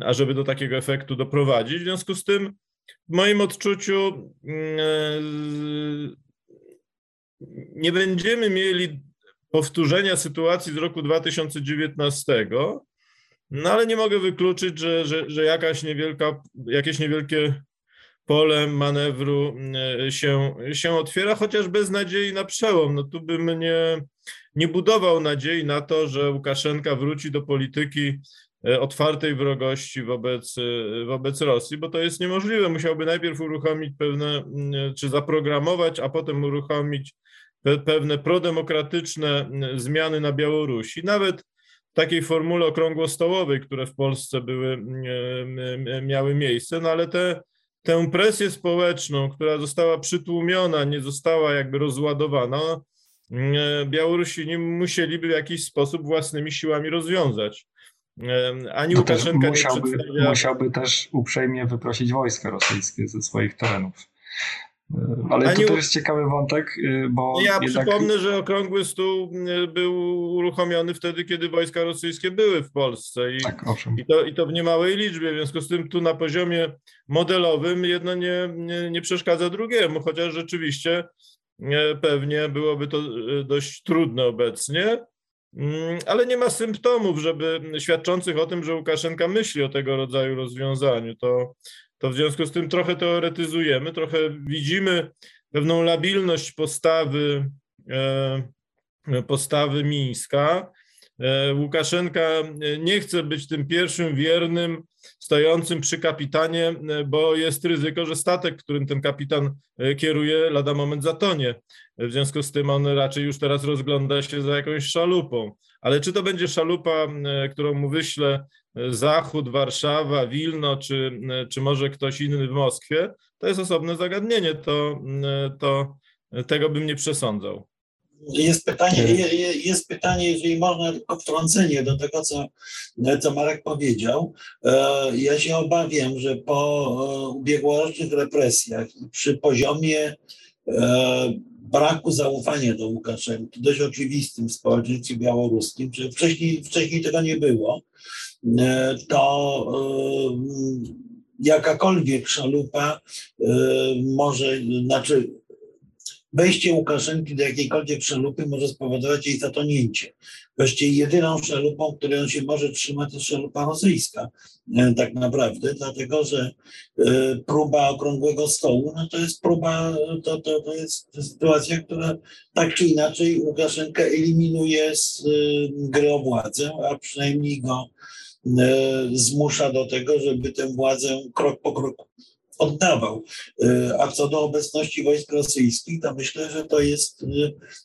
ażeby do takiego efektu doprowadzić. W związku z tym, w moim odczuciu, mm, e, nie będziemy mieli powtórzenia sytuacji z roku 2019, no ale nie mogę wykluczyć, że, że, że jakaś niewielka, jakieś niewielkie pole manewru e, się, się otwiera, chociaż bez nadziei na przełom. No tu bym nie, nie budował nadziei na to, że Łukaszenka wróci do polityki e, otwartej wrogości wobec, e, wobec Rosji, bo to jest niemożliwe. Musiałby najpierw uruchomić pewne, czy zaprogramować, a potem uruchomić pewne prodemokratyczne zmiany na Białorusi. Nawet takiej formule okrągłostołowej, które w Polsce były, miały miejsce, no ale te, tę presję społeczną, która została przytłumiona, nie została jakby rozładowana, Białorusini musieliby w jakiś sposób własnymi siłami rozwiązać. Ani no Łukaszenka musiałby, nie przedstawia... musiałby też uprzejmie wyprosić wojska rosyjskie ze swoich terenów. Ale to, to jest ciekawy wątek, y, bo. Ja jednak... przypomnę, że okrągły stół y, był uruchomiony wtedy, kiedy wojska rosyjskie były w Polsce. I, tak, owszem. I, to, i to w niemałej liczbie. W związku z tym tu na poziomie modelowym jedno nie, nie, nie przeszkadza drugiemu, chociaż rzeczywiście y, pewnie byłoby to dość trudne obecnie. Mm, ale nie ma symptomów, żeby świadczących o tym, że Łukaszenka myśli o tego rodzaju rozwiązaniu. To, to w związku z tym trochę teoretyzujemy, trochę widzimy pewną labilność postawy, e, postawy Mińska. E, Łukaszenka nie chce być tym pierwszym wiernym stojącym przy kapitanie, bo jest ryzyko, że statek, którym ten kapitan kieruje, lada moment zatonie. W związku z tym on raczej już teraz rozgląda się za jakąś szalupą. Ale czy to będzie szalupa, którą mu wyśle Zachód, Warszawa, Wilno, czy, czy może ktoś inny w Moskwie, to jest osobne zagadnienie. To, to tego bym nie przesądzał. Jest pytanie, jest pytanie, jeżeli można, tylko wtrącenie do tego, co, co Marek powiedział. E, ja się obawiam, że po e, ubiegłorocznych represjach przy poziomie e, braku zaufania do Łukaszenki, dość oczywistym w społeczeństwie białoruskim, że wcześniej, wcześniej tego nie było, to jakakolwiek szalupa może, znaczy Wejście Łukaszenki do jakiejkolwiek szalupy może spowodować jej zatonięcie. Właściwie jedyną szalupą, której on się może trzymać, to szalupa rosyjska, e, tak naprawdę, dlatego że e, próba okrągłego stołu, no to jest próba, to, to, to jest sytuacja, która tak czy inaczej Łukaszenkę eliminuje z e, gry o władzę, a przynajmniej go zmusza do tego, żeby tę władzę krok po kroku oddawał. E, a co do obecności wojsk rosyjskich, to myślę, że to jest, e,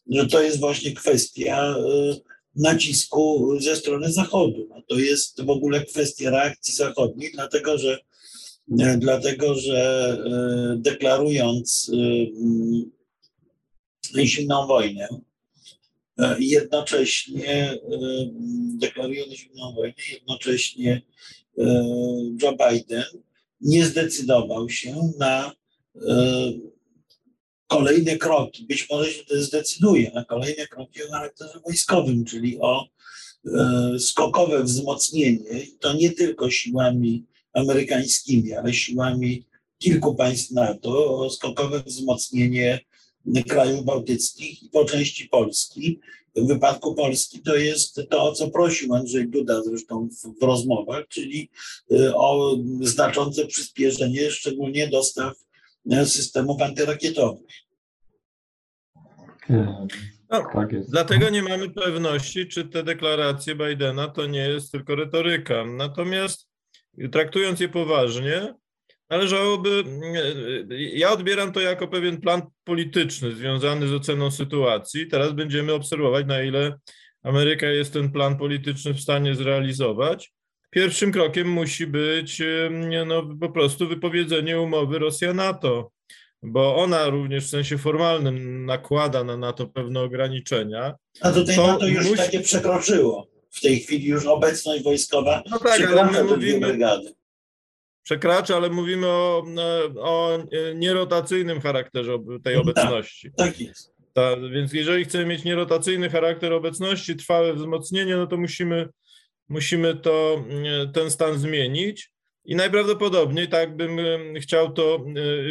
że to jest właśnie kwestia e, nacisku ze strony Zachodu. No to jest w ogóle kwestia reakcji zachodniej, dlatego że, dlatego, że deklarując zimną wojnę, jednocześnie deklarując zimną wojnę, jednocześnie Joe Biden nie zdecydował się na e, kolejne kroki. Być może się zdecyduje na kolejne kroki o charakterze wojskowym, czyli o e, skokowe wzmocnienie, to nie tylko siłami amerykańskimi, ale siłami kilku państw NATO, o skokowe wzmocnienie krajów bałtyckich i po części Polski, w wypadku Polski to jest to, o co prosił Andrzej Duda zresztą w, w rozmowach, czyli y, o znaczące przyspieszenie szczególnie dostaw y, systemów antyrakietowych. No, tak dlatego nie mamy pewności, czy te deklaracje Bidena to nie jest tylko retoryka. Natomiast traktując je poważnie, Należałoby, ja odbieram to jako pewien plan polityczny związany z oceną sytuacji. Teraz będziemy obserwować, na ile Ameryka jest ten plan polityczny w stanie zrealizować. Pierwszym krokiem musi być no, po prostu wypowiedzenie umowy Rosja-NATO, bo ona również w sensie formalnym nakłada na NATO pewne ograniczenia. A tutaj to NATO już musi... takie przekroczyło. W tej chwili już obecność wojskowa no tak, ale my mówimy, brygady przekracza, ale mówimy o, o nierotacyjnym charakterze tej tak, obecności. Tak, tak jest. Ta, więc jeżeli chcemy mieć nierotacyjny charakter obecności, trwałe wzmocnienie, no to musimy, musimy to, ten stan zmienić. I najprawdopodobniej tak bym chciał to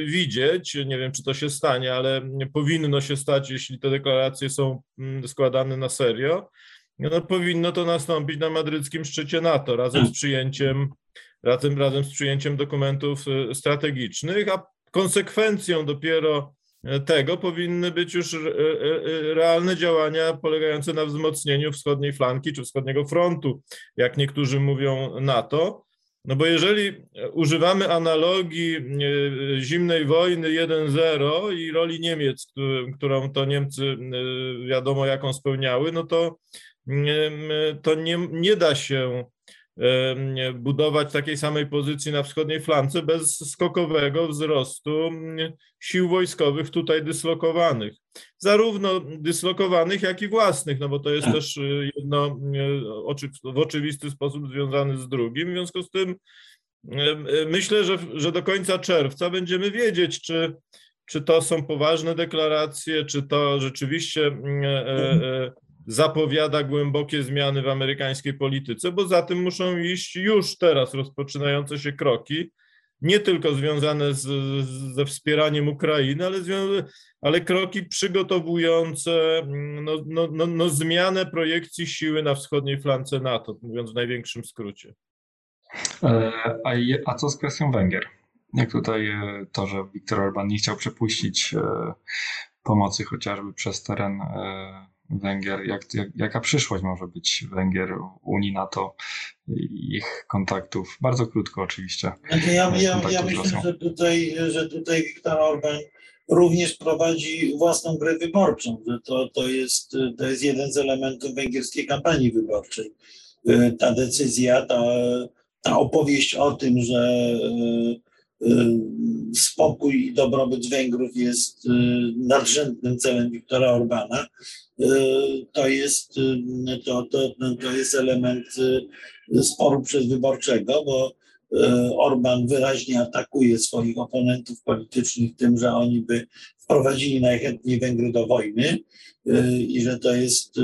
widzieć. Nie wiem, czy to się stanie, ale powinno się stać, jeśli te deklaracje są składane na serio. No, powinno to nastąpić na madryckim szczycie NATO razem z przyjęciem razem, razem z przyjęciem dokumentów y, strategicznych, a konsekwencją dopiero e, tego powinny być już e, realne działania polegające na wzmocnieniu wschodniej flanki czy wschodniego frontu, jak niektórzy mówią NATO. No bo jeżeli używamy analogii zimnej wojny 1-0 i roli Niemiec, którą to Niemcy wiadomo jaką spełniały, no to, to nie, nie da się budować takiej samej pozycji na wschodniej flance bez skokowego wzrostu sił wojskowych tutaj dyslokowanych. Zarówno dyslokowanych, jak i własnych, no bo to jest też y, jedno w oczywisty sposób związane z drugim. W związku z tym myślę, że, że do końca czerwca będziemy wiedzieć, czy, czy to są poważne deklaracje, czy to rzeczywiście e, e, zapowiada głębokie zmiany w amerykańskiej polityce, bo za tym muszą iść już teraz rozpoczynające się kroki, nie tylko związane z, ze wspieraniem Ukrainy, ale, ale kroki przygotowujące no, no, no, no, zmianę projekcji siły na wschodniej flance NATO, mówiąc w największym skrócie. E, a, a co z kwestią Węgier? Jak tutaj e, to, że Viktor Orban nie chciał przepuścić e, pomocy chociażby przez teren Węgier, jak, jak, jaka przyszłość może być Węgier, Unii, NATO ich kontaktów? Bardzo krótko oczywiście. Znaczy ja, ja, ja myślę, że tutaj, że tutaj Viktor Orban również prowadzi własną grę wyborczą. To, to, jest, to jest jeden z elementów węgierskiej kampanii wyborczej. Ta decyzja, ta, ta opowieść o tym, że spokój i dobrobyt Węgrów jest nadrzędnym celem Viktora Orbana, to jest, to, to, to jest element sporu przedwyborczego, bo Orban wyraźnie atakuje swoich oponentów politycznych tym, że oni by wprowadzili najchętniej Węgry do wojny i że to jest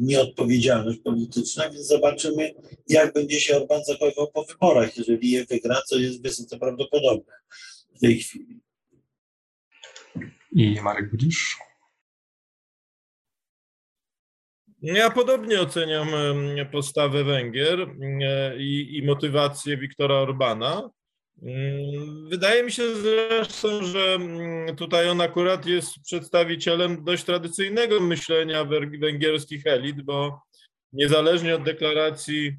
nieodpowiedzialność polityczna, więc zobaczymy, jak będzie się Orban zachowywał po wyborach, jeżeli je wygra, co jest wysoce prawdopodobne w tej chwili. I Marek Budzisz? Ja podobnie oceniam postawę Węgier i, i motywację Wiktora Orbana. Mm, wydaje mi się zresztą, że mm, tutaj on akurat jest przedstawicielem dość tradycyjnego myślenia węgierskich elit, bo niezależnie od deklaracji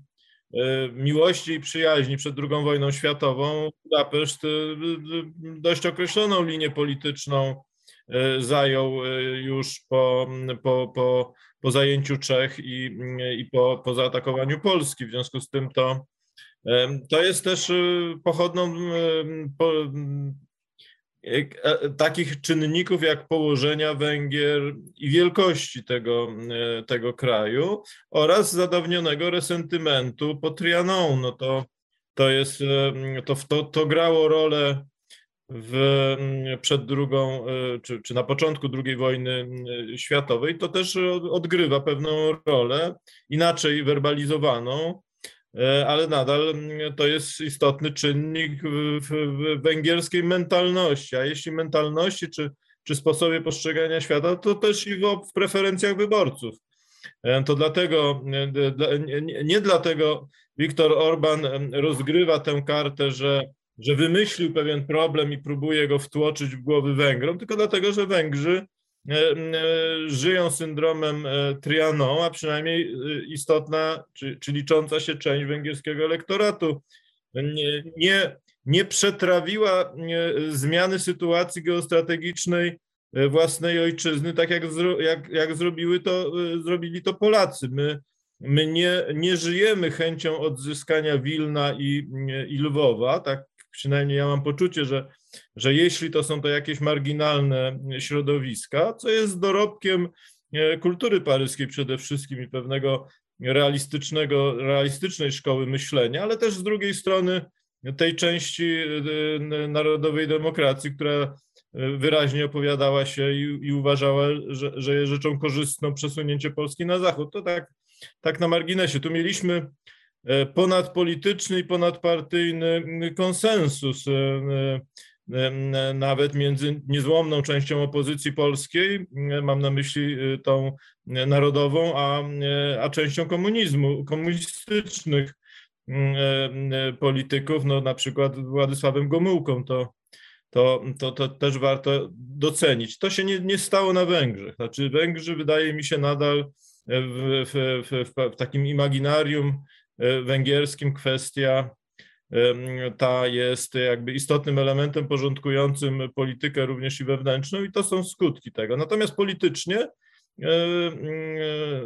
e, miłości i przyjaźni przed II wojną światową, Budapeszt e, dość określoną linię polityczną e, zajął już po, po, po, po zajęciu Czech i, i po, po zaatakowaniu Polski. W związku z tym to to jest też y, pochodną e, e, takich czynników jak położenia Węgier i wielkości tego, e, tego kraju oraz zadawnionego resentymentu po Trianon. No to, to, jest, to, to, to grało rolę w, przed drugą, czy, czy na początku II wojny światowej, to też odgrywa pewną rolę, inaczej werbalizowaną, E, ale nadal to jest istotny czynnik w, węgierskiej mentalności, a jeśli mentalności czy, czy sposobie postrzegania świata, to też i w, w preferencjach wyborców. E, to dlatego, e, nie, dlatego Viktor Orban rozgrywa tę kartę, że, że wymyślił pewien problem i próbuje go wtłoczyć w głowy Węgrom, tylko dlatego, że Węgrzy E, e, żyją syndromem e, Trianon, a przynajmniej istotna, czy, czy licząca się część węgierskiego elektoratu nie, nie, nie przetrawiła zmiany sytuacji geostrategicznej własnej ojczyzny, tak jak, jak, jak zrobiły to, zrobili to Polacy. My, my nie, nie żyjemy chęcią odzyskania Wilna i, i Lwowa, tak przynajmniej ja mam poczucie, że że jeśli to są to jakieś marginalne środowiska, co jest dorobkiem e, kultury paryskiej przede wszystkim i pewnego realistycznego, realistycznej szkoły myślenia, ale też z drugiej strony tej części e, narodowej demokracji, która e, wyraźnie opowiadała się i, i uważała, że, że jest rzeczą korzystną przesunięcie Polski na zachód. To tak, tak na marginesie. Tu mieliśmy ponadpolityczny i ponadpartyjny konsensus nawet między niezłomną częścią opozycji polskiej, mam na myśli tą narodową, a, a częścią komunizmu, komunistycznych polityków, no na przykład Władysławem Gomułką, to, to, to, to też warto docenić. To się nie, nie stało na Węgrzech. Znaczy Węgrzy wydaje mi się nadal w, w, w, w takim imaginarium e, węgierskim kwestia ta jest jakby istotnym elementem porządkującym politykę również i wewnętrzną i to są skutki tego. Natomiast politycznie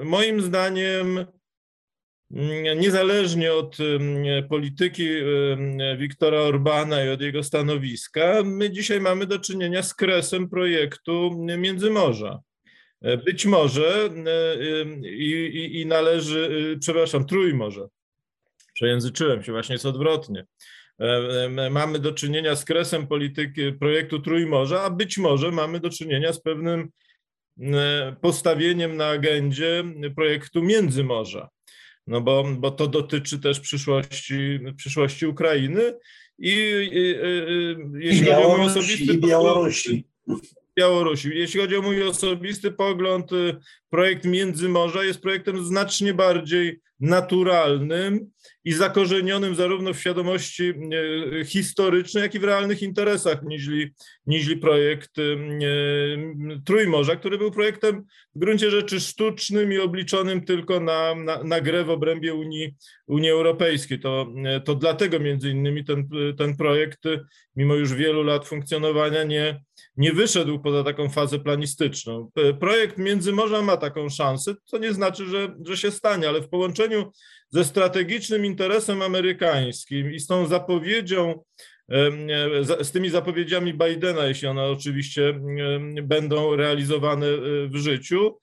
moim zdaniem niezależnie od polityki Wiktora Orbana i od jego stanowiska, my dzisiaj mamy do czynienia z kresem projektu Międzymorza. Być może i, i, i należy, przepraszam, Trójmorze Przejęzyczyłem się, właśnie jest odwrotnie. E, mamy do czynienia z kresem polityki projektu Trójmorza, a być może mamy do czynienia z pewnym e, postawieniem na agendzie projektu Międzymorza. No bo, bo to dotyczy też przyszłości, przyszłości Ukrainy i, i, i jeśli chodzi o mój osobisty Białorusi. Białorusi. Jeśli chodzi o mój osobisty pogląd, projekt Międzymorza jest projektem znacznie bardziej naturalnym i zakorzenionym zarówno w świadomości e, historycznej, jak i w realnych interesach, niźli, niźli projekt e, Trójmorza, który był projektem w gruncie rzeczy sztucznym i obliczonym tylko na, na, na grę w obrębie Unii, Unii Europejskiej. To, e, to dlatego między innymi ten, ten projekt, mimo już wielu lat funkcjonowania, nie, nie wyszedł poza taką fazę planistyczną. Projekt Międzymorza ma taką szansę, co nie znaczy, że, że się stanie, ale w połączeniu ze strategicznym interesem amerykańskim i z tą zapowiedzią z tymi zapowiedziami Bidena, jeśli one oczywiście będą realizowane w życiu,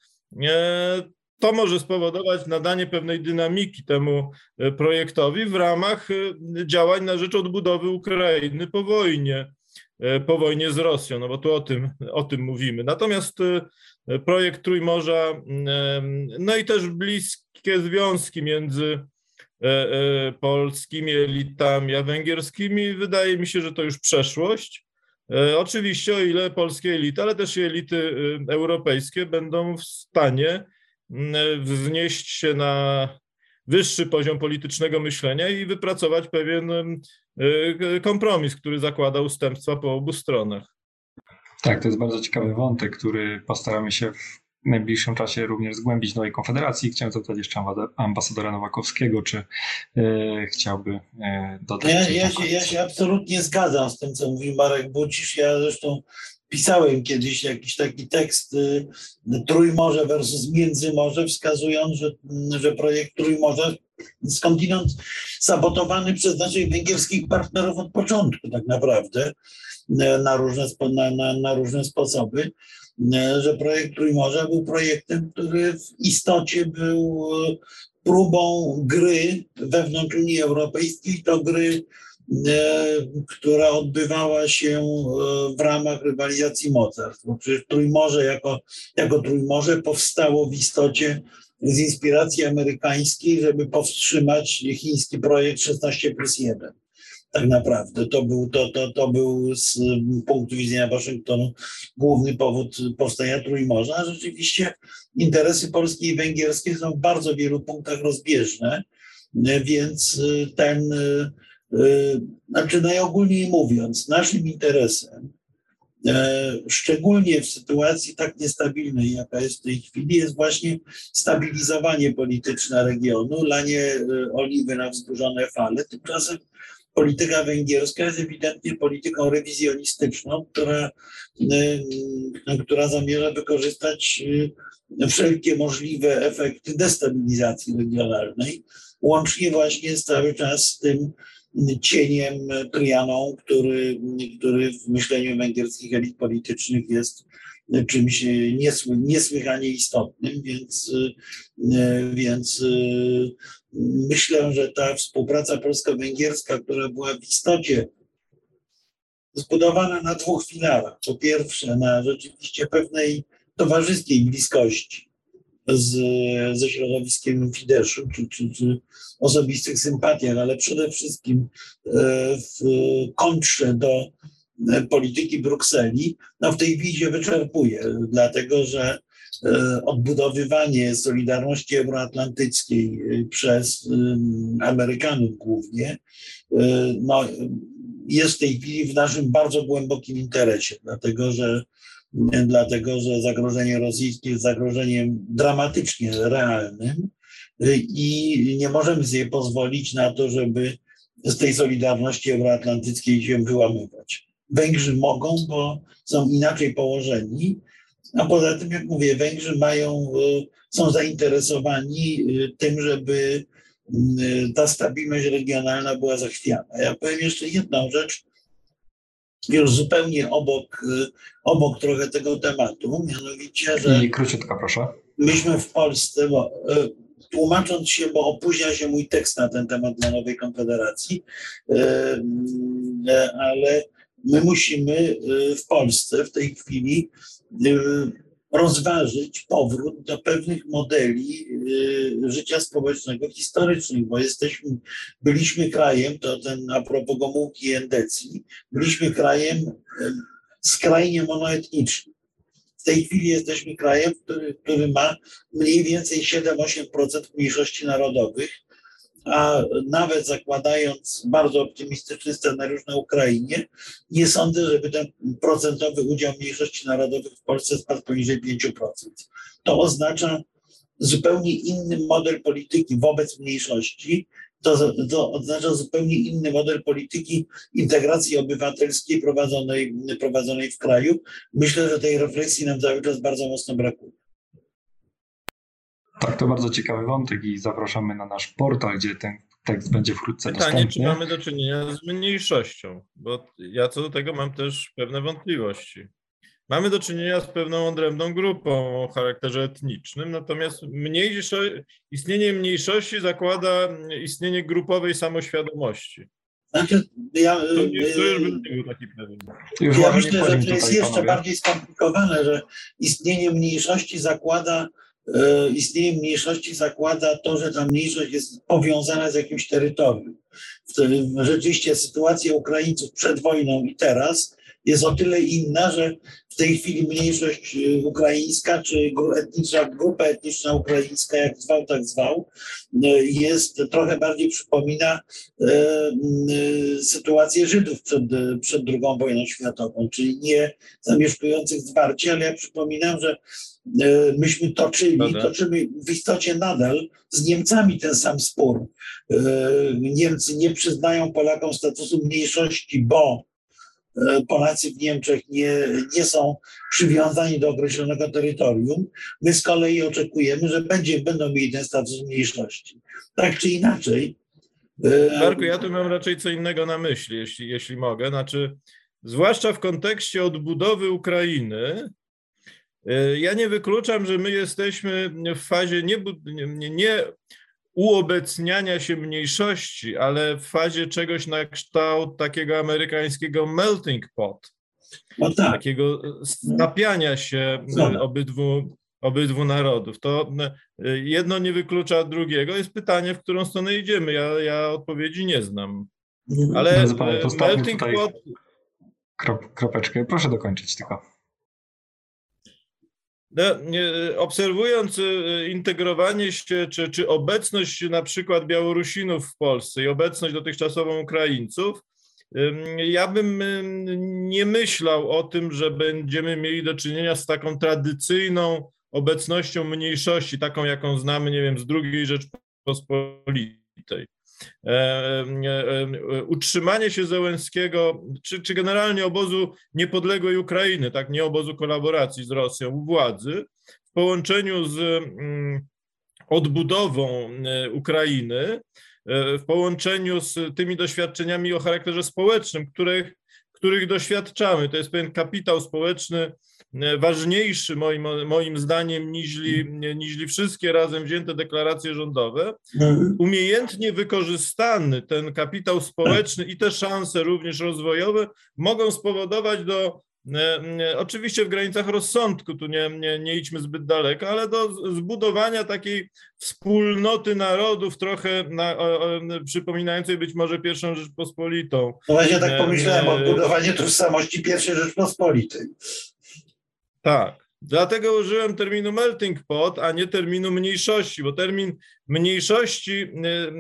to może spowodować nadanie pewnej dynamiki temu e, projektowi w ramach e, działań na rzecz odbudowy Ukrainy po wojnie, e, po wojnie z Rosją, no bo tu o tym, o tym mówimy. Natomiast projekt Trójmorza, no i też bliskie związki między polskimi elitami a węgierskimi, wydaje mi się, że to już przeszłość. Oczywiście, o ile polskie elity, ale też elity europejskie będą w stanie wznieść się na wyższy poziom politycznego myślenia i wypracować pewien e, kompromis, który zakłada ustępstwa po obu stronach. Tak, to jest bardzo ciekawy wątek, który postaramy się w najbliższym czasie również zgłębić Nowej Konfederacji. Chciałem zapytać jeszcze ambasadora Nowakowskiego, czy e, chciałby e, dodać. Ja, ja, się, ja się absolutnie zgadzam z tym, co mówi Marek Bucisz. Ja zresztą pisałem kiedyś jakiś taki tekst y, Trójmorze versus Międzymorze, wskazując, że, że projekt Trójmorza skądinąd sabotowany przez naszych węgierskich partnerów od początku tak naprawdę na różne, na, na, na różne sposoby, y, że projekt Trójmorza był projektem, który w istocie był próbą gry wewnątrz Unii Europejskiej, to gry E, która odbywała się e, w ramach rywalizacji mocarstw. Bo przecież Trójmorze jako, jako Trójmorze powstało w istocie z inspiracji amerykańskiej, żeby powstrzymać chiński projekt 16 plus 1. Tak naprawdę to był, to, to, to był z punktu widzenia Waszyngtonu główny powód powstania Trójmorza. Rzeczywiście interesy polskie i węgierskie są w bardzo wielu punktach rozbieżne, więc ten Y, znaczy, najogólniej mówiąc, naszym interesem, e, szczególnie w sytuacji tak niestabilnej, jaka jest w tej chwili, jest właśnie stabilizowanie polityczne regionu, lanie e, oliwy na wzburzone fale. Tymczasem polityka węgierska jest ewidentnie polityką rewizjonistyczną, która, e, która zamierza wykorzystać wszelkie możliwe efekty destabilizacji regionalnej, łącznie właśnie z cały czas tym cieniem Trianą, który, który w myśleniu węgierskich elit politycznych jest czymś niesły, niesłychanie istotnym, więc, więc myślę, że ta współpraca polsko-węgierska, która była w istocie zbudowana na dwóch filarach. Po pierwsze, na rzeczywiście pewnej towarzyskiej bliskości z, ze środowiskiem Fideszu, czy, czy, czy osobistych sympatiach, ale przede wszystkim e, w kontrze do e, polityki Brukseli, no w tej wizie wyczerpuje, dlatego że e, odbudowywanie solidarności euroatlantyckiej przez Amerykanów głównie, no, jest w tej chwili w naszym bardzo głębokim interesie, dlatego że dlatego że zagrożenie rosyjskie jest zagrożeniem dramatycznie realnym i nie możemy sobie pozwolić na to, żeby z tej solidarności euroatlantyckiej się wyłamywać. Węgrzy mogą, bo są inaczej położeni, a poza tym, jak mówię, Węgrzy mają, są zainteresowani tym, żeby ta stabilność regionalna była zachwiana. Ja powiem jeszcze jedną rzecz, już zupełnie obok, y, obok trochę tego tematu, mianowicie, że. I króciutko, proszę. Myśmy w Polsce, bo, y, tłumacząc się, bo opóźnia się mój tekst na ten temat dla Nowej Konfederacji, y, ale my musimy w Polsce w tej chwili rozważyć powrót do pewnych modeli y, życia społecznego historycznych, bo jesteśmy, byliśmy krajem, to ten a propos Gomułki i Endecji, byliśmy krajem y, skrajnie monoetnicznym. W tej chwili jesteśmy krajem, który, który ma mniej więcej 7-8% mniejszości narodowych, a nawet zakładając bardzo optymistyczny scenariusz na Ukrainie, nie sądzę, żeby ten procentowy udział mniejszości narodowych w Polsce spadł poniżej 5%. To oznacza zupełnie inny model polityki wobec mniejszości, to, to oznacza zupełnie inny model polityki integracji obywatelskiej prowadzonej, prowadzonej w kraju. Myślę, że tej refleksji nam cały czas bardzo mocno brakuje. Tak, to bardzo ciekawy wątek i zapraszamy na nasz portal, gdzie ten tekst będzie wkrótce Pytanie, dostępny. czy mamy do czynienia z mniejszością, bo ja co do tego mam też pewne wątpliwości. Mamy do czynienia z pewną odrębną grupą o charakterze etnicznym, natomiast mniejszo, istnienie mniejszości zakłada istnienie grupowej samoświadomości. Znaczy, ja, To, nie, to już był taki pewien. Już ja myślę, że to jest jeszcze panowie. bardziej skomplikowane, że istnienie mniejszości zakłada e, istnienie mniejszości zakłada to, że ta mniejszość jest powiązana z jakimś terytorium. Wtedy Rzeczywiście sytuacja Ukraińców przed wojną i teraz jest o tyle inna, że w tej chwili mniejszość e, ukraińska, czy etniczna, grupa etniczna ukraińska, jak zwał, tak zwał, e, jest trochę bardziej przypomina e, sytuację Żydów przed, przed II wojną światową, czyli nie zamieszkujących zwarcie, ale ja przypominam, że myśmy toczyli, Prawda. toczymy w istocie nadal z Niemcami ten sam spór. Niemcy nie przyznają Polakom statusu mniejszości, bo Polacy w Niemczech nie, nie są przywiązani do określonego terytorium. My z kolei oczekujemy, że będzie, będą mieli ten status mniejszości. Tak czy inaczej. e, Marku, ja tu mam raczej co innego na myśli, jeśli, jeśli mogę. Znaczy, zwłaszcza w kontekście odbudowy Ukrainy, y, ja nie wykluczam, że my jesteśmy w fazie nie, nie- nie uobecniania się mniejszości, ale w fazie czegoś na kształt takiego amerykańskiego melting pot, No tak. takiego stapiania się y, Zgoda. obydwu, obydwu narodów. To y, jedno nie wyklucza drugiego. Jest pytanie, w którą stronę idziemy. Ja, ja odpowiedzi nie znam. Ale Drodzy panowie, e, postawmy melting tutaj- pot, Krop, kropeczkę. Proszę dokończyć tylko. No, obserwując e, integrowanie się, czy, czy obecność na przykład Białorusinów w Polsce i obecność dotychczasową Ukraińców, ja bym ym, nie myślał o tym, że będziemy mieli do czynienia z taką tradycyjną obecnością mniejszości, taką jaką znamy, nie wiem, z II Rzeczpospolitej. Utrzymanie się Zełenskiego, czy, czy generalnie obozu niepodległej Ukrainy, tak, nie obozu kolaboracji z Rosją u władzy, w połączeniu z mm, odbudową e, Ukrainy, e, w połączeniu z tymi doświadczeniami o charakterze społecznym, których, których doświadczamy. To jest pewien kapitał społeczny ważniejszy moim, moim zdaniem niźli, niźli wszystkie razem wzięte deklaracje rządowe umiejętnie wykorzystany ten kapitał społeczny i te szanse również rozwojowe mogą spowodować do, e, e, oczywiście w granicach rozsądku, tu nie, nie, nie idźmy zbyt daleko, ale do zbudowania takiej wspólnoty narodów, trochę na, o, o, przypominającej być może pierwszą Rzeczpospolitą. No właśnie tak pomyślałem, nie. odbudowanie tożsamości pierwszej Rzeczpospolitej. Tak. Dlatego użyłem terminu melting pot, a nie terminu mniejszości, bo termin mniejszości, y,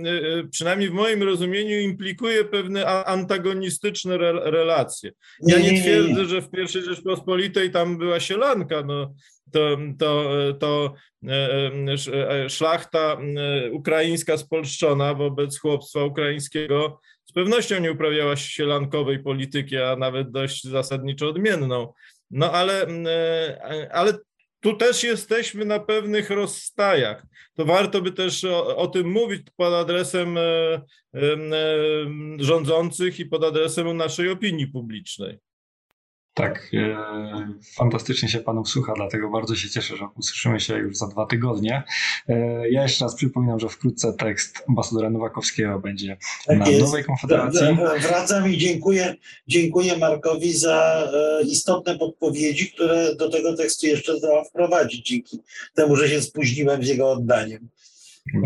y, y, przynajmniej w moim rozumieniu, implikuje pewne antagonistyczne re- relacje. Ja nie, twierdzę, że w pierwszej Rzeczpospolitej tam była sielanka, no, to, to, to e, e, e, szlachta ukraińska spolszczona wobec chłopstwa ukraińskiego z pewnością nie uprawiała sielankowej polityki, a nawet dość zasadniczo odmienną. No ale, e, ale tu też jesteśmy na pewnych rozstajach. To warto by też o, o tym mówić pod adresem e, e, rządzących i pod adresem naszej opinii publicznej. Tak, e, fantastycznie się panów słucha, dlatego bardzo się cieszę, że usłyszymy się już za dwa tygodnie. E, ja jeszcze raz przypominam, że wkrótce tekst ambasadora Nowakowskiego będzie Tak na jest. Nowej Konfederacji. Wr- Wracam i dziękuję, dziękuję Markowi za e, istotne podpowiedzi, które do tego tekstu jeszcze zdołał wprowadzić, dzięki temu, że się spóźniłem z jego oddaniem.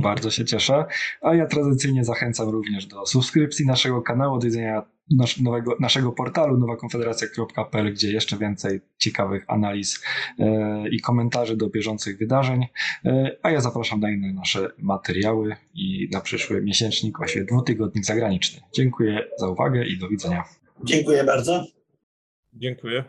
Bardzo się cieszę. A ja tradycyjnie zachęcam również do subskrypcji naszego kanału, do widzenia nasz, nowego, naszego portalu nowakonfederacja.pl, gdzie jeszcze więcej ciekawych analiz e, i komentarzy do bieżących wydarzeń. E, a ja zapraszam na inne nasze materiały i na przyszły miesięcznik, właściwie dwutygodnik zagraniczny. Dziękuję za uwagę i do widzenia. Dziękuję bardzo. Dziękuję.